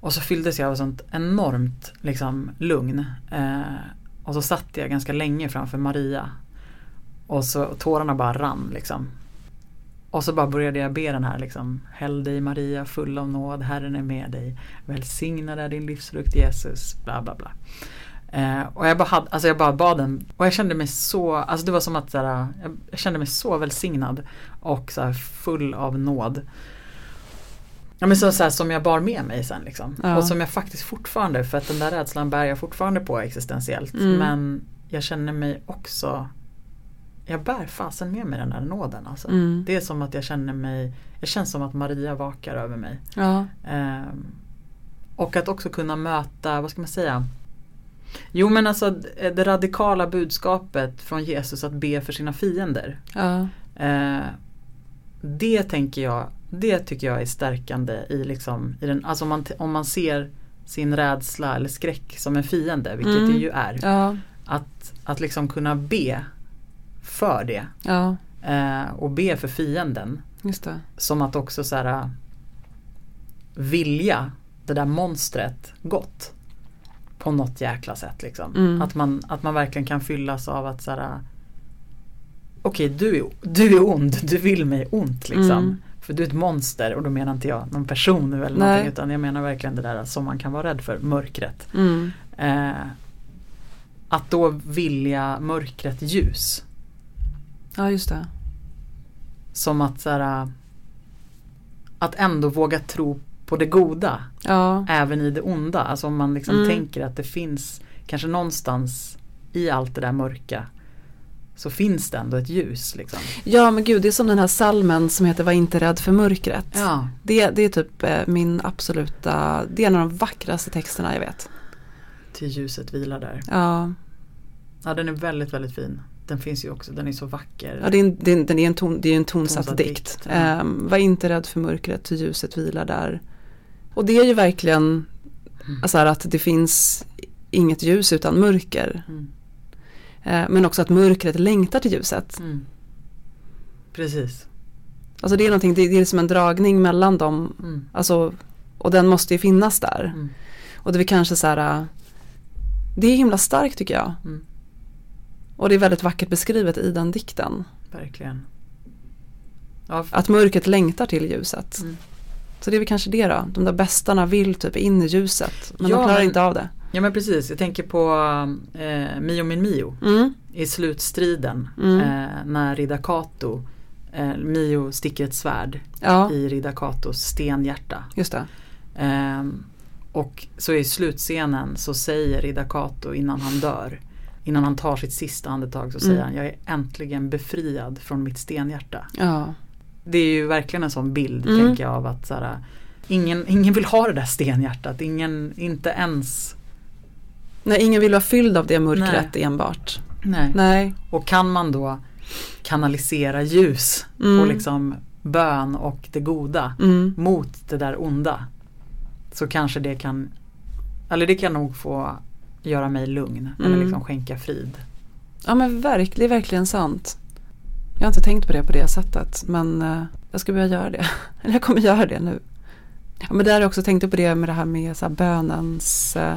Och så fylldes jag av sånt enormt liksom, lugn. Eh, och så satt jag ganska länge framför Maria. Och så tårarna bara rann liksom. Och så bara började jag be den här liksom. Häll dig Maria full av nåd, Herren är med dig. Välsignad är din livsfrukt Jesus. Bla bla bla. Eh, och jag bara, hade, alltså jag bara bad den och jag kände mig så, alltså det var som att så här, jag, jag kände mig så välsignad och så här, full av nåd. Ja, men så, så här, som jag bar med mig sen liksom. Ja. Och som jag faktiskt fortfarande, för att den där rädslan bär jag fortfarande på existentiellt. Mm. Men jag känner mig också, jag bär fasen med mig den där nåden alltså. mm. Det är som att jag känner mig, jag känns som att Maria vakar över mig. Ja, Ehm, och att också kunna möta, vad ska man säga? Jo men alltså det radikala budskapet från Jesus att be för sina fiender. ja, Eh, det tänker jag, det tycker jag är stärkande i liksom, i den, alltså om man, om man ser sin rädsla eller skräck som en fiende, vilket Mm. det ju är. ja, Att, att liksom kunna be för det ja, eh, och be för fienden. Som att också så här, vilja det där monstret gott. På något jäkla sätt liksom. Mm. Att, man, att man verkligen kan fyllas av att så här. Okej du, är- du är ond, du vill mig ont liksom. Mm. För du är ett monster och då menar inte jag någon person nu eller Nej. någonting utan jag menar verkligen det där som man kan vara rädd för, mörkret. Mm. Eh, att då vilja mörkret ljus. Ja, just det. Som att så här, Att ändå våga tro på det goda. Ja, Även i det onda. Alltså om man liksom Mm. tänker att det finns kanske någonstans i allt det där mörka. Så finns det ändå ett ljus liksom. ja men gud det är som den här salmen som heter Var inte rädd för mörkret. Ja, Det, det är typ eh, min absoluta, det är en av de vackraste texterna jag vet. till ljuset vilar där. Ja, Ja den är väldigt väldigt fin. Den finns ju också, den är så vacker. ja det, är en, det, är en, det är en, ton, det är en tonsatt Tonsatt dikt. dikt, ja. Ehm, var inte rädd för mörkret, till ljuset vilar där. Och det är ju verkligen Mm. alltså här, att det finns inget ljus utan mörker. Mm. Eh, men också att mörkret längtar till ljuset. Mm. Precis. Alltså det är någonting, det, det är som en dragning mellan dem. Mm. Alltså, och den måste ju finnas där. Mm. Och det är kanske så här, äh, det är himla starkt tycker jag. Och det är väldigt vackert beskrivet i den dikten. Verkligen. Ja, Att mörkret längtar till ljuset. Mm. Så det är väl kanske det då. De där bästarna vill typ in i ljuset. Men Ja, de klarar men- inte av det. ja men precis, jag tänker på eh, Mio min Mio. Mm. I slutstriden Mm. eh, när Ridda Kato eh, Mio sticker ett svärd Ja, i Ridda Katos stenhjärta. just det. Ehm, och så i slutscenen så säger Ridda Kato innan han dör innan han tar sitt sista andetag så säger han jag är äntligen befriad från mitt stenhjärta. Ja. Det är ju verkligen en sån bild Mm. tänker jag av att så här, ingen, ingen vill ha det där stenhjärtat. Ingen, inte ens Nej, ingen vill vara fylld av det mörkret enbart. Nej. Nej. Och kan man då kanalisera ljus Mm. och liksom bön och det goda Mm. mot det där onda. Så kanske det kan, eller det kan nog få göra mig lugn eller Mm. liksom skänka frid. Ja men verk, det är verkligen sant. Jag har inte tänkt på det på det sättet men eh, jag ska börja göra det. <laughs> Eller jag kommer göra det nu. Ja, men där har jag också tänkt på det med det här med så här, bönens eh,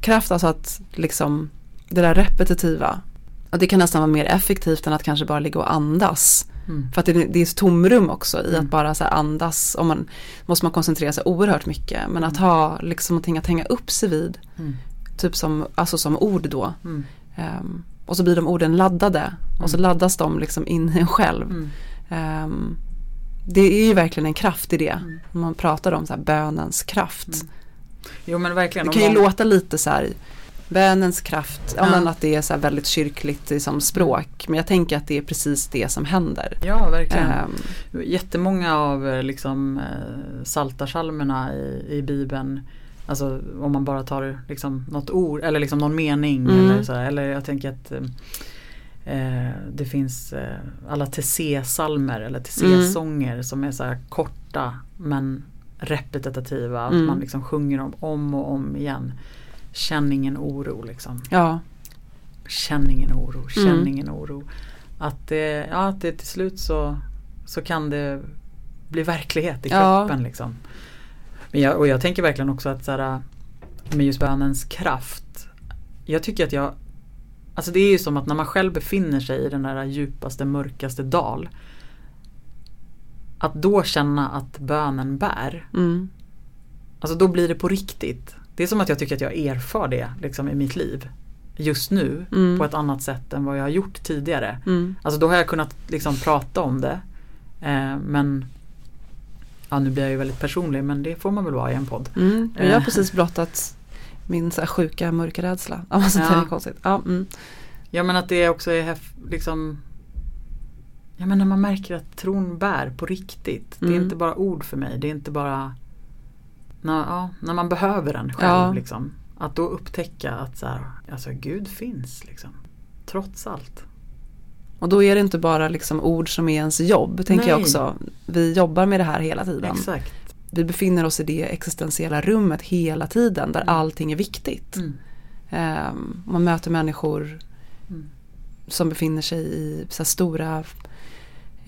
kraft. Alltså att liksom det där repetitiva. Och det kan nästan vara mer effektivt än att kanske bara ligga och andas. Mm. För att det, det är ett tomrum också i Mm. att bara så här andas. Om man, måste man koncentrera sig oerhört mycket. Men att ha liksom någonting att hänga upp sig vid. Mm. Typ som, alltså som ord då. Mm. Ehm, och så blir de orden laddade och så Mm. laddas de liksom in i en själv. Mm. Ehm, det är ju verkligen en kraft i det. Mm. Man pratar om så här bönens kraft. Mm. Jo men verkligen. Det kan ju någon- låta lite så här bönens kraft, ja, men att det är så väldigt kyrkligt som språk. Men jag tänker att det är precis det som händer. Ja verkligen. Ehm, Jättemånga av eh, liksom eh, saltarsalmerna i, i bibeln Alltså om man bara tar liksom något ord eller liksom någon mening Mm. eller så Eller jag tänker att eh, det finns eh, alla Tessé-salmer eller Tessé-sånger som är så korta men repetitiva. Att Mm. man liksom sjunger dem om och om igen. Känn ingen oro liksom. ja, Känn ingen oro, känn Mm. ingen oro. Att det, ja, att det till slut så, så kan det bli verklighet i Ja. kroppen. Liksom. Men jag, och jag tänker verkligen också att så här, med just bönens kraft. Jag tycker att jag Alltså det är ju som att när man själv befinner sig i den där djupaste mörkaste dal. Att då känna att bönen bär. mm, Alltså då blir det på riktigt. Det är som att jag tycker att jag erfar det liksom, i mitt liv. Just nu Mm. på ett annat sätt än vad jag har gjort tidigare. mm, Alltså då har jag kunnat liksom prata om det. Eh, men Ja nu blir jag ju väldigt personlig men det får man väl vara i en podd. mm. Jag har Eh. precis blottat min så här sjuka mörkrädsla. Ja, alltså, Ja. det är konstigt. Ja, mm. Ja men att det också är liksom Ja men när man märker att tron bär på riktigt. Det är Mm. inte bara ord för mig. Det är inte bara när, ja, när man behöver den själv. Ja. Liksom, att då upptäcka att så här, alltså Gud finns. Liksom, trots allt. Och då är det inte bara liksom ord som är ens jobb, tänker jag Nej. också. Vi jobbar med det här hela tiden. Exakt. Vi befinner oss i det existentiella rummet hela tiden där Mm. allting är viktigt. Mm. Ehm, man möter människor Mm. som befinner sig i så stora,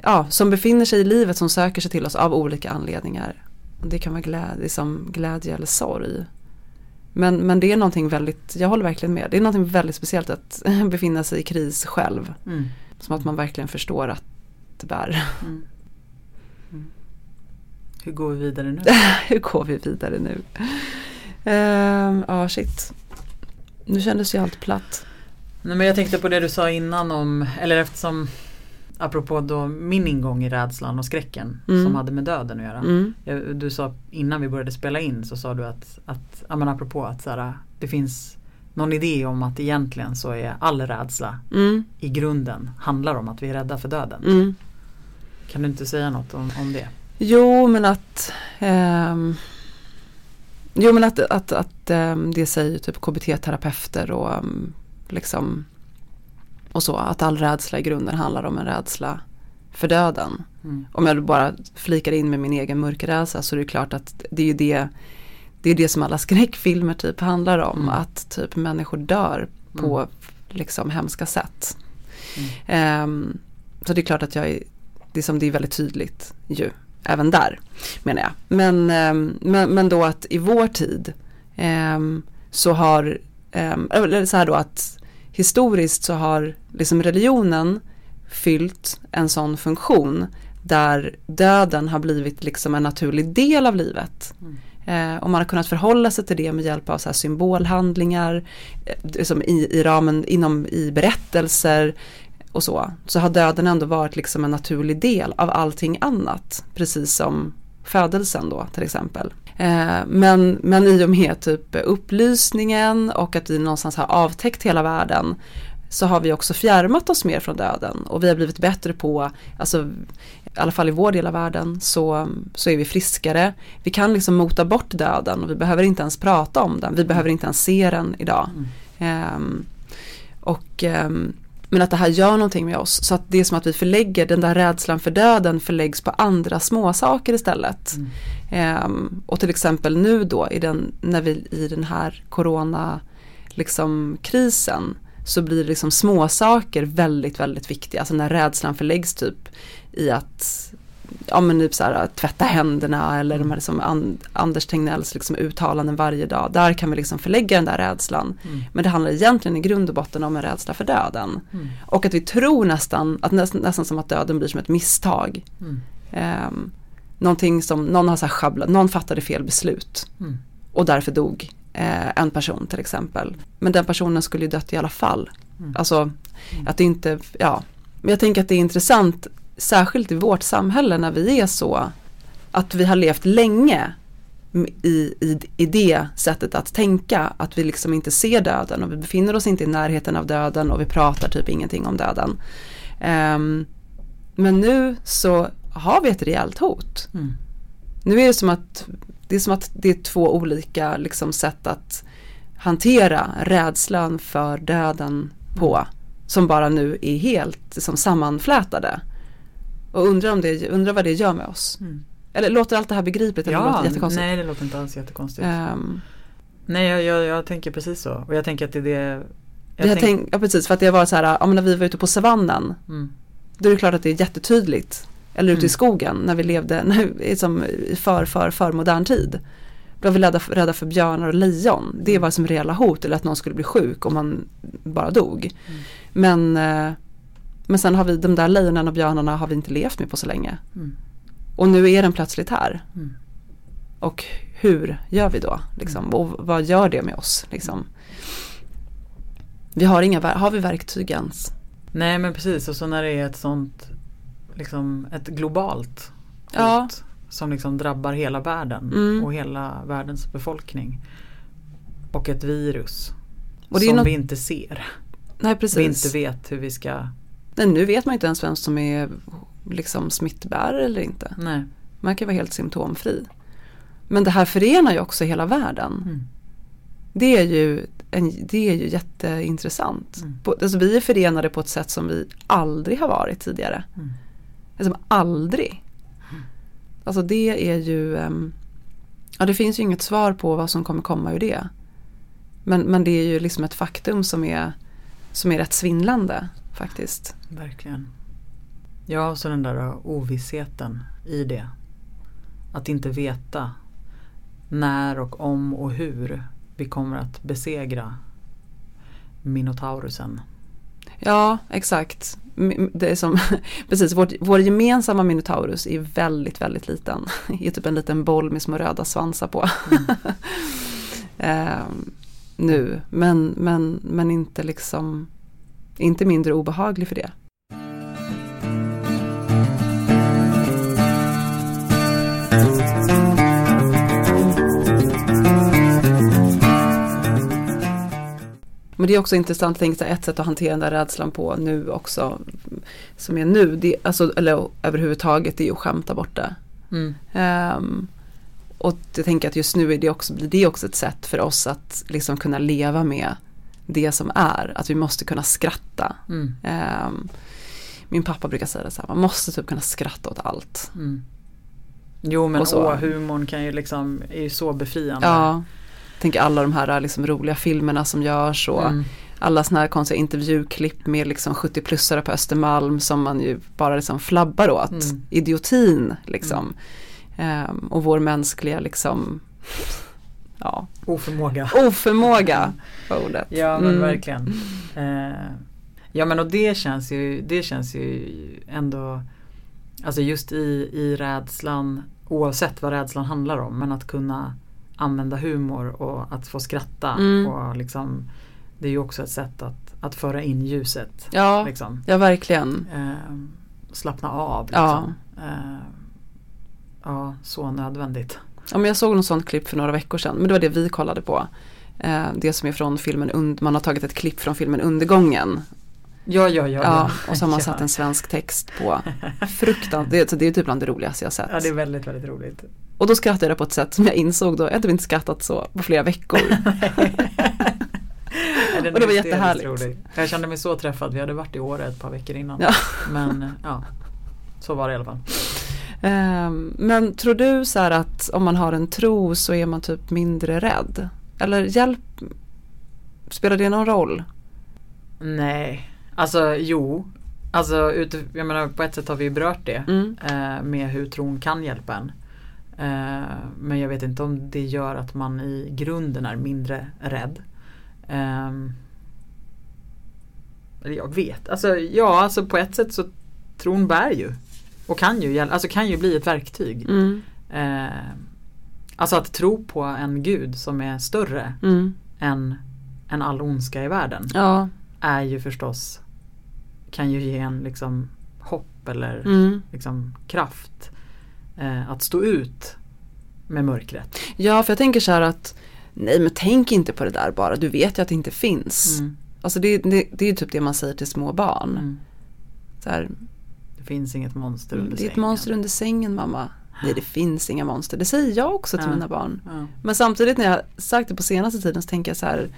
ja, som befinner sig i livet som söker sig till oss av olika anledningar. Det kan vara glädje, som glädje eller sorg. Men, men det är någonting väldigt, jag håller verkligen med, det är någonting väldigt speciellt att <laughs> befinna sig i kris själv. Mm. Som att man verkligen förstår att det bär. Mm. Mm. Hur går vi vidare nu? <laughs> Hur går vi vidare nu? Ehm, Ja, shit. Nu kändes ju allt platt. Nej, men jag tänkte på det du sa innan om, eller eftersom Apropå då min ingång i rädslan och skräcken Mm. som hade med döden att göra. Mm. Du sa innan vi började spela in så sa du att, att ja, men apropå att så här, det finns någon idé om att egentligen så är all rädsla Mm. i grunden handlar om att vi är rädda för döden. Mm. Kan du inte säga något om, om det? Jo men att ehm, Jo men att, att, att ehm, det säger typ KBT-terapeuter och ehm, liksom och så att all rädsla i grunden handlar om en rädsla för döden. Mm. Om jag bara flikar in med min egen mörkrädsla så är det klart att det är ju det det är det som alla <laughs> skräckfilmer typ handlar om. Mm. Att typ människor dör på liksom hemska sätt. Ehm, så det är klart att jag är, det är som det är väldigt tydligt ju, även där menar jag. Men, ehm, men, men då att i vår tid ehm, så har, eller så här då att historiskt så har liksom religionen fyllt en sån funktion där döden har blivit liksom en naturlig del av livet. Mm. Eh, och man har kunnat förhålla sig till det med hjälp av så här symbolhandlingar, eh, som i, i ramen inom i berättelser och så. Så har döden ändå varit liksom en naturlig del av allting annat. Precis som födelsen då till exempel. Eh, men, men i och med typ upplysningen och att vi någonstans har avtäckt hela världen så har vi också fjärmat oss mer från döden och vi har blivit bättre på, alltså i alla fall i vår del av världen så, så är vi friskare. Vi kan liksom mota bort döden och vi behöver inte ens prata om den, vi behöver inte ens se den idag. Mm. Um, och um, men att det här gör någonting med oss. Så att det är som att vi förlägger den där rädslan för döden förläggs på andra småsaker istället. Mm. Um, och till exempel nu då i den, när vi i den här corona liksom krisen så blir det liksom småsaker väldigt, väldigt viktiga. Alltså när rädslan förläggs typ i att ja men typ så här, tvätta händerna eller de här liksom And, Anders Tegnells liksom uttalanden varje dag. Där kan vi liksom förlägga den där rädslan. Mm. Men det handlar egentligen i grund och botten om en rädsla för döden. Mm. Och att vi tror nästan, att nästan, nästan som att döden blir som ett misstag. Mm. Um, någonting som någon har så här schabblat, någon fattade fel beslut. Mm. Och därför dog eh, en person till exempel. Men den personen skulle ju dött i alla fall. Mm. Alltså mm. att det inte, ja. Men jag tänker att det är intressant, särskilt i vårt samhälle när vi är så, att vi har levt länge i, i, i det sättet att tänka, att vi liksom inte ser döden och vi befinner oss inte i närheten av döden och vi pratar typ ingenting om döden. Um, men nu så har vi ett rejält hot. Mm. Nu är det som att det är som att det är två olika liksom, sätt att hantera rädslan för döden på. Som bara nu är helt liksom, sammanflätade. Och undrar, om det, undrar vad det gör med oss. Mm. Eller låter allt det här begripligt? Eller ja, låter jättekonstigt? nej det låter inte alls jättekonstigt. Um, nej jag, jag, jag, tänker precis så. Och jag tänker att det är det jag tänk, tänk, Ja precis, för att det var så här, ja, när vi var ute på savannen. Mm. Då är det klart att det är jättetydligt eller ute mm. i skogen när vi levde när, som i för, för, för modern tid. Då var vi rädda för, rädda för björnar och lejon. Det mm. var som reella hot eller att någon skulle bli sjuk om man bara dog. Mm. Men, eh, men sen har vi de där lejonen och björnarna har vi inte levt med på så länge. Mm. Och nu är den plötsligt här. Mm. Och hur gör vi då? Liksom? Mm. Och vad gör det med oss? Liksom? Vi har inga, har vi verktyg ens? Nej men precis och så när det är ett sånt liksom ett globalt hot ja. som liksom drabbar hela världen mm. och hela världens befolkning. Och ett virus som något... vi inte ser. Nej, precis. Vi inte vet hur vi ska Nej, nu vet man inte ens vem som är liksom smittbärare eller inte. Nej. Man kan vara helt symptomfri. Men det här förenar ju också hela världen. Mm. Det, är ju en, det är ju jätteintressant. Mm. På, alltså vi är förenade på ett sätt som vi aldrig har varit tidigare. Mm. Liksom aldrig. Alltså det är ju, um, ja det finns ju inget svar på vad som kommer komma ur det. Men, men det är ju liksom ett faktum som är, som är rätt svindlande faktiskt. Verkligen. Ja, och så den där ovissheten i det. Att inte veta när och om och hur vi kommer att besegra Minotaurusen. Ja, exakt. Det är som, <laughs> precis, vår, vår gemensamma Minotaurus är väldigt, väldigt liten. <laughs> är typ en liten boll med små röda svansar på. Mm. <laughs> eh, nu, men, men, men inte liksom, inte mindre obehaglig för det. Men det är också intressant att tänka sig ett sätt att hantera den där rädslan på nu också. Som är nu, det, alltså, eller överhuvudtaget, det är att skämta bort det. Mm. Um, och jag tänker att just nu är det också, det är också ett sätt för oss att liksom kunna leva med det som är. Att vi måste kunna skratta. Mm. Um, min pappa brukar säga det så här, man måste typ kunna skratta åt allt. Mm. Jo men åh, humorn kan ju liksom, är ju så befriande. Ja tänker alla de här liksom roliga filmerna som görs och mm. alla sådana här konstiga intervjuklipp med liksom 70-plussare på Östermalm som man ju bara liksom flabbar åt. Mm. Idiotin liksom. Um, och vår mänskliga liksom ja. Oförmåga. Oförmåga var ordet. Ja men mm. verkligen. Uh, ja men och det känns ju, det känns ju ändå Alltså just i, i rädslan oavsett vad rädslan handlar om men att kunna använda humor och att få skratta. Mm. Och liksom, det är ju också ett sätt att, att föra in ljuset. Ja, liksom. ja verkligen. Eh, slappna av. Liksom. Ja. Eh, ja, så nödvändigt. Ja, men jag såg något sånt klipp för några veckor sedan, men det var det vi kollade på. Eh, det som är från filmen, Und- man har tagit ett klipp från filmen Undergången. Ja, ja, ja. Ja, och så har man <laughs> ja. satt en svensk text på. <laughs> Fruktansvärt, det, det är typ bland det roligaste jag sett. Ja, det är väldigt, väldigt roligt. Och då skrattade jag på ett sätt som jag insåg då, jag typ inte skrattat så på flera veckor. <laughs> Den Och det var jättehärligt. rolig. Jag kände mig så träffad, vi hade varit i Åre ett par veckor innan. Ja. Men ja, så var det i alla fall. Ehm, men tror du så här att om man har en tro så är man typ mindre rädd? Eller hjälp, spelar det någon roll? Nej, alltså jo. Alltså ut, jag menar på ett sätt har vi ju berört det. Mm. Eh, med hur tron kan hjälpa en. Eh, men jag vet inte om det gör att man i grunden är mindre rädd. Ehm, eller jag vet, alltså ja alltså på ett sätt så tron bär ju. Och kan ju, alltså kan ju bli ett verktyg. Mm. Eh, alltså att tro på en gud som är större Mm. än, än all ondska i världen Ja. är ju förstås kan ju ge en liksom hopp eller Mm. liksom kraft eh, att stå ut med mörkret. ja, för jag tänker så här att nej men tänk inte på det där bara, du vet ju att det inte finns. Mm. Alltså det, det, det är ju typ det man säger till små barn. Mm. Så här, finns inget monster under det är ett sängen. monster under sängen mamma. Nej det finns inga monster, det säger jag också till Ja. mina barn. Ja. Men samtidigt när jag sagt det på senaste tiden så tänker jag så här,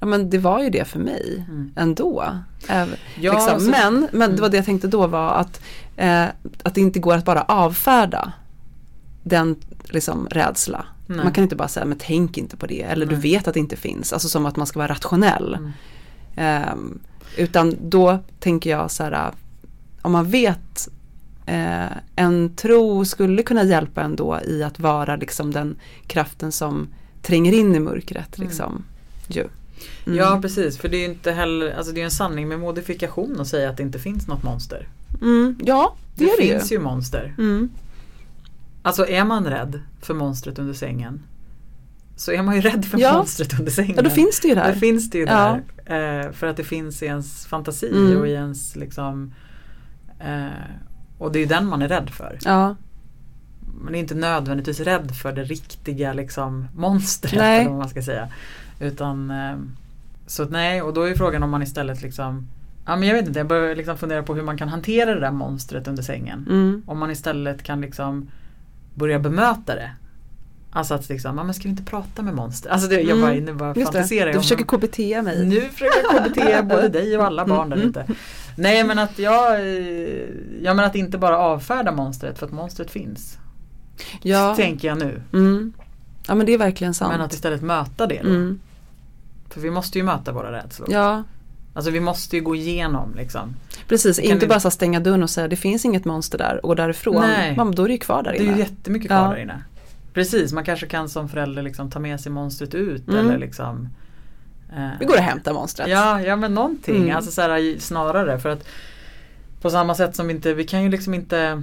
ja men det var ju det för mig Mm. ändå. Äv, Ja, liksom. alltså- men, men det Mm. var det jag tänkte då var att, eh, att det inte går att bara avfärda den liksom rädsla. Nej. Man kan inte bara säga, men tänk inte på det. Eller du Nej. vet att det inte finns. Alltså som att man ska vara rationell. Mm. Ehm, utan då tänker jag så här, om man vet eh, en tro skulle kunna hjälpa ändå i att vara liksom den kraften som tränger in i mörkret. Mm. Liksom. Ju. Mm. Ja precis, för det är ju inte heller, alltså det är en sanning med modifikation att säga att det inte finns något monster. Mm, ja, det, Det, är det finns ju. ju monster. Mm. Alltså är man rädd för monstret under sängen så är man ju rädd för Ja. monstret under sängen. Ja, då finns det ju där. Då finns det ju Ja. där. Eh, för att det finns i ens fantasi Mm. och i ens liksom Och det är ju den man är rädd för. Ja, Man är inte nödvändigtvis rädd för det riktiga liksom monstret Nej. eller vad man ska säga. Utan eh, Så nej, och då är frågan om man istället liksom Ja men jag vet inte, jag börjar liksom fundera på hur man kan hantera det där monstret under sängen. mm. Om man istället kan liksom börja bemöta det. Alltså att liksom, ja, men ska vi inte prata med monster? Alltså det, jag Mm. bara, nu bara just fantiserar det. Du försöker KBT mig. nu försöker jag KBT <laughs> både dig och alla barn där Mm. ute. Nej men att jag, eh, ja men att inte bara avfärda monstret för att monstret finns. Ja. Tänker jag nu. Mm. ja, men det är verkligen sant. Men att istället möta det då. mm. För vi måste ju möta våra rädslor. Ja, Alltså vi måste ju gå igenom liksom. precis. Inte vi- bara så stänga dörren och säga det finns inget monster där och därifrån. Nej. Man, då är det ju kvar där Det är inne. ju jättemycket kvar Ja. där inne. Precis, man kanske kan som förälder liksom ta med sig monstret ut Mm. eller liksom Vi går och hämtar monstret. Ja, ja men någonting. Mm. Alltså så här, snarare för att på samma sätt som vi inte, vi kan ju liksom inte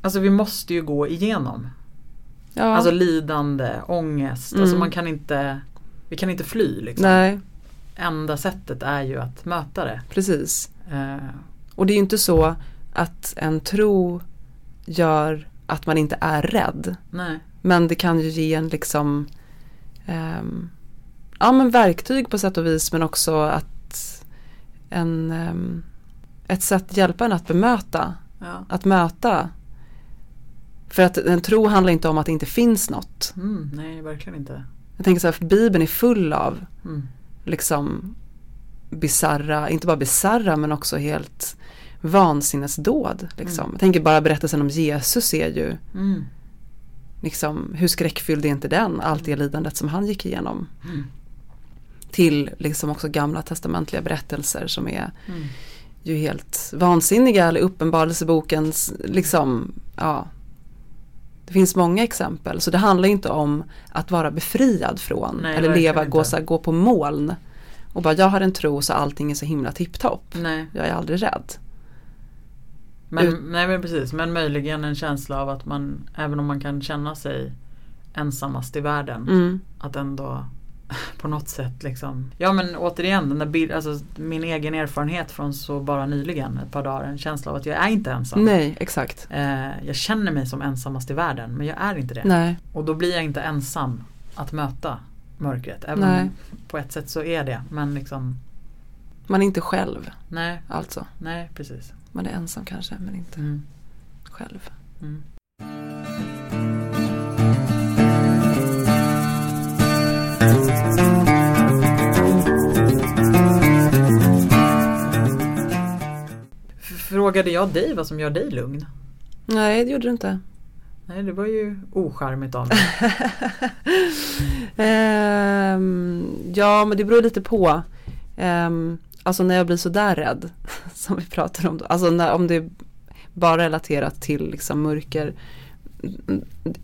Alltså vi måste ju gå igenom. Ja. Alltså lidande, ångest. Alltså Mm. man kan inte Vi kan inte fly liksom. Nej, Enda sättet är ju att möta det. precis. Eh, Och det är ju inte så att en tro gör att man inte är rädd. nej. Men det kan ju ge en liksom ehm, ja men verktyg på sätt och vis men också att en, ehm, ett sätt hjälpa en att bemöta, Ja. att möta. För att en tro handlar inte om att det inte finns något. Mm, nej, verkligen inte. Jag tänker så här, för Bibeln är full av Mm. liksom bizarra, inte bara bizarra men också helt vansinnesdåd. Liksom. Mm. Jag tänker bara berättelsen om Jesus är ju Mm. liksom, hur skräckfylld är inte den? Allt det lidandet som han gick igenom. Mm. Till liksom också gamla testamentliga berättelser som är Mm. ju helt vansinniga. Eller uppenbarelsebokens, liksom, ja. Det finns många exempel. Så det handlar inte om att vara befriad från. Nej, eller leva, gå, så här, gå på moln. Och bara jag har en tro så allting är så himla tipptopp. Jag är aldrig rädd. Men, Ut- nej men precis, men möjligen en känsla av att man, även om man kan känna sig ensammast i världen, Mm. att ändå <laughs> på något sätt liksom. Ja men återigen den där bild, alltså, min egen erfarenhet från så bara nyligen, ett par dagar, en känsla av att jag är inte ensam. Nej, exakt. Eh, jag känner mig som ensammast i världen men jag är inte det. Nej. Och då blir jag inte ensam att möta mörkret. Även Nej. på ett sätt så är det. Men liksom, Man är inte själv nej, alltså. nej precis. Man är ensam kanske men inte Mm. själv. Mm. Frågade jag dig vad som gör dig lugn? Nej, det gjorde du inte. Nej, det var ju ocharmigt av mig. <laughs> Ehm, ja, men det beror lite på. Ehm, alltså när jag blir sådär rädd, <laughs> som vi pratar om. då. Alltså när, om det bara relaterat till liksom mörker.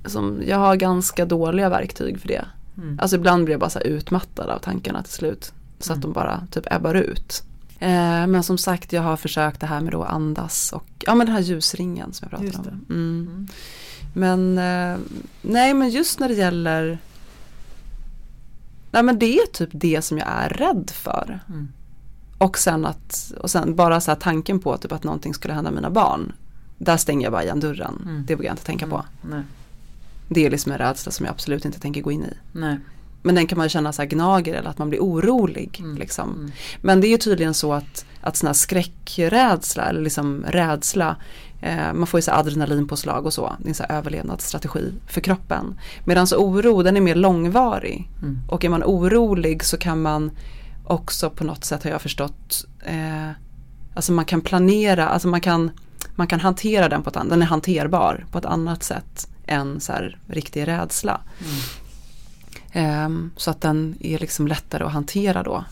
Som, jag har ganska dåliga verktyg för det. Mm. Alltså ibland blir jag bara så utmattad av tankarna till slut. Så att Mm. de bara typ ebbar ut. Eh, men som sagt, jag har försökt det här med då andas och ja men den här ljusringen som jag pratade om. Mm. Mm. Men eh, nej men just när det gäller Nej men det är typ det som jag är rädd för. Mm. Och sen att, och sen bara så här tanken på typ att någonting skulle hända mina barn. Där stänger jag bara igen dörren. Mm. Det vågar jag inte tänka på. Nej. Det är liksom en rädsla som jag absolut inte tänker gå in i. Nej. Men den kan man känna så här gnager eller att man blir orolig. Mm. Liksom. Mm. Men det är ju tydligen så att, att sån här skräckrädsla eller liksom rädsla eh, man får ju så adrenalinpåslag och så. Det är en så överlevnadsstrategi för kroppen. Medan så oro den är mer långvarig. Mm. Och är man orolig så kan man också på något sätt har jag förstått eh, Alltså man kan planera, alltså man kan Man kan hantera den på ett annat, den är hanterbar på ett annat sätt än så här riktig rädsla. Mm. Ehm, så att den är liksom lättare att hantera då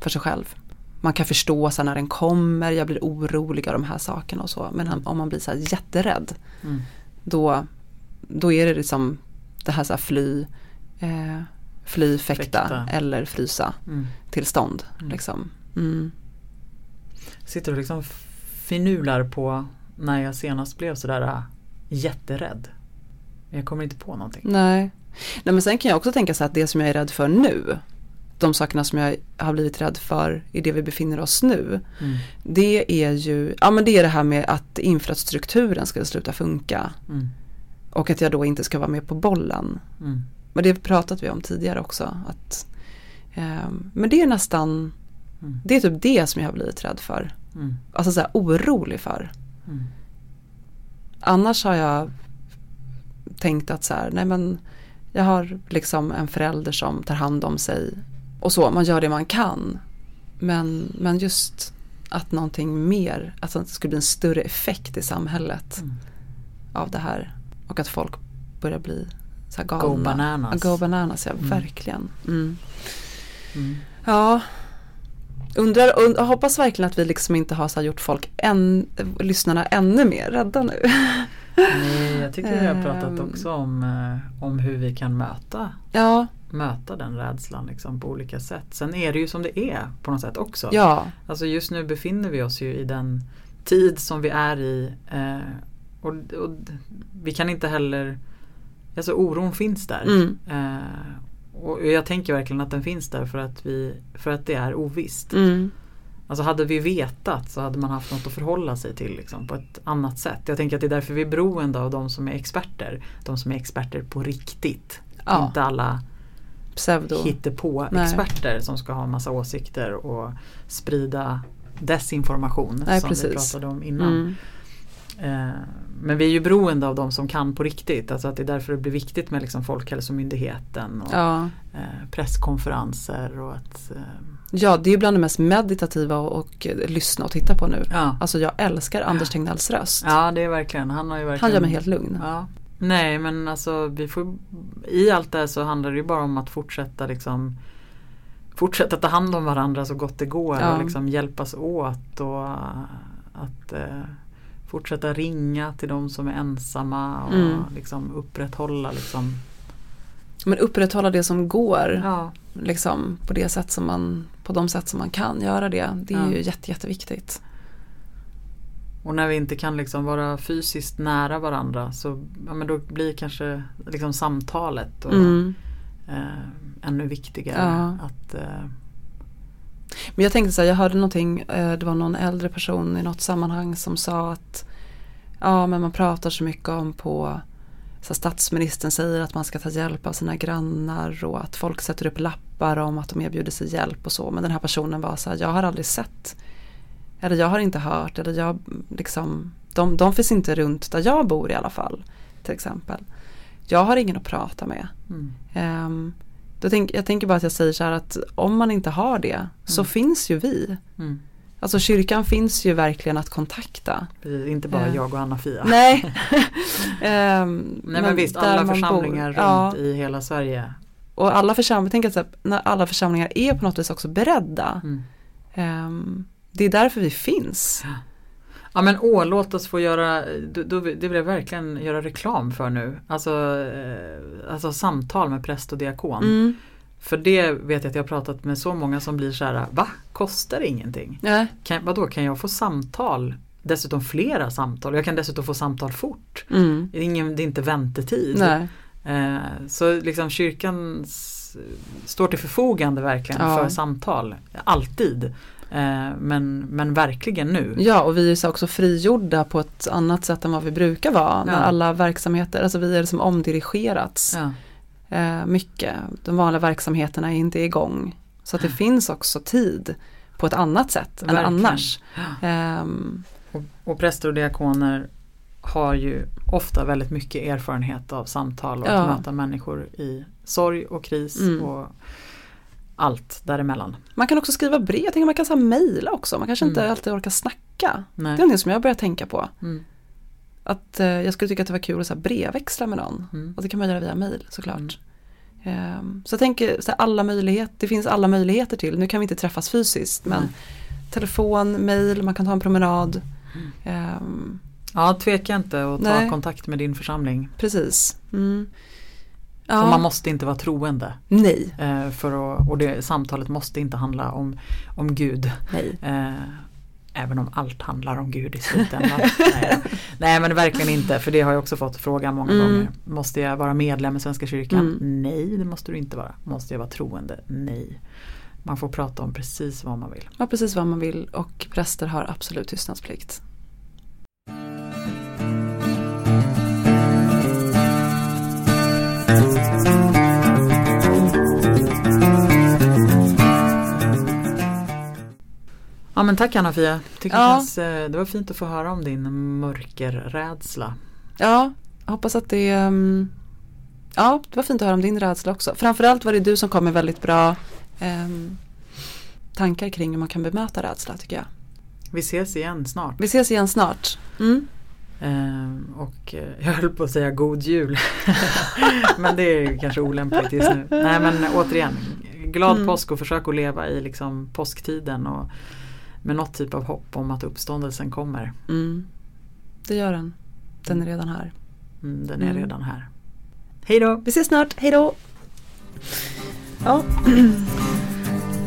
för sig själv. Man kan förstå så här när den kommer, jag blir orolig av de här sakerna och så. Men om man blir så här jätterädd Mm. då, då är det liksom det här, så här fly, eh, fly, fäkta, Fäkta. eller frysa Mm. tillstånd. Mm. Liksom. Mm. Sitter och liksom finular på när jag senast blev sådär äh, jätterädd. Jag kommer inte på någonting. Nej. Nej men sen kan jag också tänka så att det som jag är rädd för nu de sakerna som jag har blivit rädd för i det vi befinner oss nu. Mm. Det är ju, ja men det är det här med att infrastrukturen ska sluta funka. Mm. Och att jag då inte ska vara med på bollen. Mm. Men det pratat vi om tidigare också. Att, ehm, men det är nästan, Mm. det är typ det som jag har blivit rädd för. Mm. Alltså så här orolig för. Mm. Annars har jag tänkt att så här, nej men jag har liksom en förälder som tar hand om sig och så, man gör det man kan. Men, men just att någonting mer, att det skulle bli en större effekt i samhället Mm. av det här. Och att folk börjar bli så här galna. Go bananas. Go bananas, ja Mm. verkligen. Mm. Mm. Ja, undrar, und, jag hoppas verkligen att vi liksom inte har så gjort folk, än, lyssnarna ännu mer rädda nu. Jag tycker vi har pratat Ehm. också om, eh, om hur vi kan möta, Ja, möta den rädslan liksom, på olika sätt. Sen är det ju som det är på något sätt också. ja, Alltså just nu befinner vi oss ju i den tid som vi är i. Eh, och, och vi kan inte heller, alltså oron finns där. mm, Eh, och jag tänker verkligen att den finns där för att, vi, för att det är ovisst. mm, Alltså hade vi vetat så hade man haft något att förhålla sig till liksom, på ett annat sätt. Jag tänker att det är därför vi är beroende av de som är experter. De som är experter på riktigt. ja, Inte alla pseudo. hittepå Nej. experter som ska ha massa åsikter och sprida desinformation Nej, som precis. vi pratade om innan. Mm, Eh, men vi är ju beroende av de som kan på riktigt. Alltså att det är därför det blir viktigt med liksom Folkhälsomyndigheten och ja. eh, presskonferenser och att eh, ja, det är ju bland det mest meditativa och, och eh, lyssna och titta på nu. ja. Alltså jag älskar Anders Tegnells röst. ja, det är verkligen, han har ju verkligen Han gör mig helt lugn. Ja. Nej men alltså vi får, i allt det här så handlar det ju bara om att fortsätta liksom Fortsätta ta hand om varandra så gott det går Ja. och liksom hjälpas åt och att eh, fortsätta ringa till de som är ensamma och Mm. liksom upprätthålla liksom Men upprätthålla det som går. Ja, Liksom, på, det sätt som man, på de sätt som man kan göra det. Det är Ja. ju jätte, jätteviktigt. och när vi inte kan liksom vara fysiskt nära varandra så ja, men då blir kanske liksom samtalet och Mm. eh, ännu viktigare. Ja. Att, eh, Men jag tänkte så här, jag hörde någonting, eh, det var någon äldre person i något sammanhang som sa att ja men man pratar så mycket om på så statsministern säger att man ska ta hjälp av sina grannar och att folk sätter upp lappar om att de erbjuder sig hjälp och så. Men den här personen var så här, jag har aldrig sett eller jag har inte hört eller jag liksom de, de finns inte runt där jag bor i alla fall. Till exempel. Jag har ingen att prata med. mm, Ehm, då tänk, jag tänker bara att jag säger så här att om man inte har det så Mm. finns ju vi. mm. Alltså kyrkan finns ju verkligen att kontakta. Precis, inte bara Eh. jag och Anna-Fia. Nej. <laughs> Ehm, Nej men, visst, alla församlingar bor, ja, runt i hela Sverige. Och alla församlingar, tänk att när alla församlingar är på något vis också beredda. Mm. Ehm, det är därför vi finns. Ja men åh, låt oss få göra, då, då, det vill jag verkligen göra reklam för nu. Alltså, eh, alltså samtal med präst och diakon. Mm. För det vet jag att jag har pratat med så många som blir så här, va? Kostar ingenting? Ja, Kan, vadå, kan jag få samtal? Dessutom flera samtal. Jag kan dessutom få samtal fort. mm. Det är, ingen, det är inte väntetid. Nej. Eh, så liksom kyrkan står till förfogande verkligen Ja. för samtal. Alltid. Eh, men, men verkligen nu. Ja och vi är så också frigjorda på ett annat sätt än vad vi brukar vara. När Ja. alla verksamheter, alltså vi är som omdirigerats. Ja. Eh, mycket. De vanliga verksamheterna är inte igång. Så att det finns också tid på ett annat sätt än Verkligen. annars. Ehm, Och, och präster och diakoner har ju ofta väldigt mycket erfarenhet av samtal och Ja. att möta människor i sorg och kris Mm. och allt däremellan. man kan också skriva brev, jag tänker man kan mejla också. Man kanske inte Mm. alltid orkar snacka. Det Nej. är någonting som jag börjar tänka på. Mm. Att eh, jag skulle tycka att det var kul att så här, brevväxla med någon. Mm. Och det kan man göra via mejl såklart. Mm. Ehm, så jag tänker, så här, alla möjligheter, det finns alla möjligheter till. Nu kan vi inte träffas fysiskt men Nej. telefon, mejl, man kan ta en promenad. Mm. Ehm, Ja, tveka inte och ta Nej. kontakt med din församling. precis. Mm. Och Ja. man måste inte vara troende. Nej, Eh, för att, och det, samtalet måste inte handla om, om Gud. nej. Eh, även om allt handlar om Gud i slutändan. <laughs> Nej. Nej men verkligen inte för det har jag också fått frågan många Mm. gånger. Måste jag vara medlem i Svenska kyrkan? Mm. Nej det måste du inte vara. Måste jag vara troende? Nej. Man får prata om precis vad man vill. Ja, precis vad man vill och präster har absolut tystnadsplikt. Ja men tack Anna-Fia. Tycker Ja. det, känns, eh, det var fint att få höra om din mörkerrädsla. Ja, hoppas att det ehm, Ja, det var fint att höra om din rädsla också. Framförallt var det du som kom med väldigt bra ehm, tankar kring hur man kan bemöta rädsla tycker jag. Vi ses igen snart. Vi ses igen snart. Mm. Ehm, och eh, jag höll på att säga god jul. <laughs> men det är kanske olämpligt just nu. Nej men återigen, glad Mm. påsk och försök att leva i liksom påsktiden och med något typ av hopp om att uppståndelsen kommer. Mm. Det gör den. Den är redan här. Mm, den är Mm. redan här. Hej då! Vi ses snart, hejdå! Ja, <clears throat>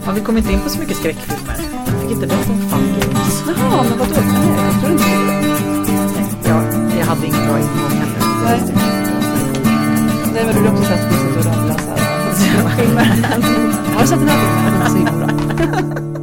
Har vi kommit in på så mycket skräckfilmer? Jag fick inte berätta om Fun Games. jaha men vadå? Nej, jag tror inte det. Jag, jag hade ingen bra ingång heller. Nej. Nej men du har också sett Priset och ramla så här. Filmer. Har du sett den här filmen? <laughs> Den är så himla bra.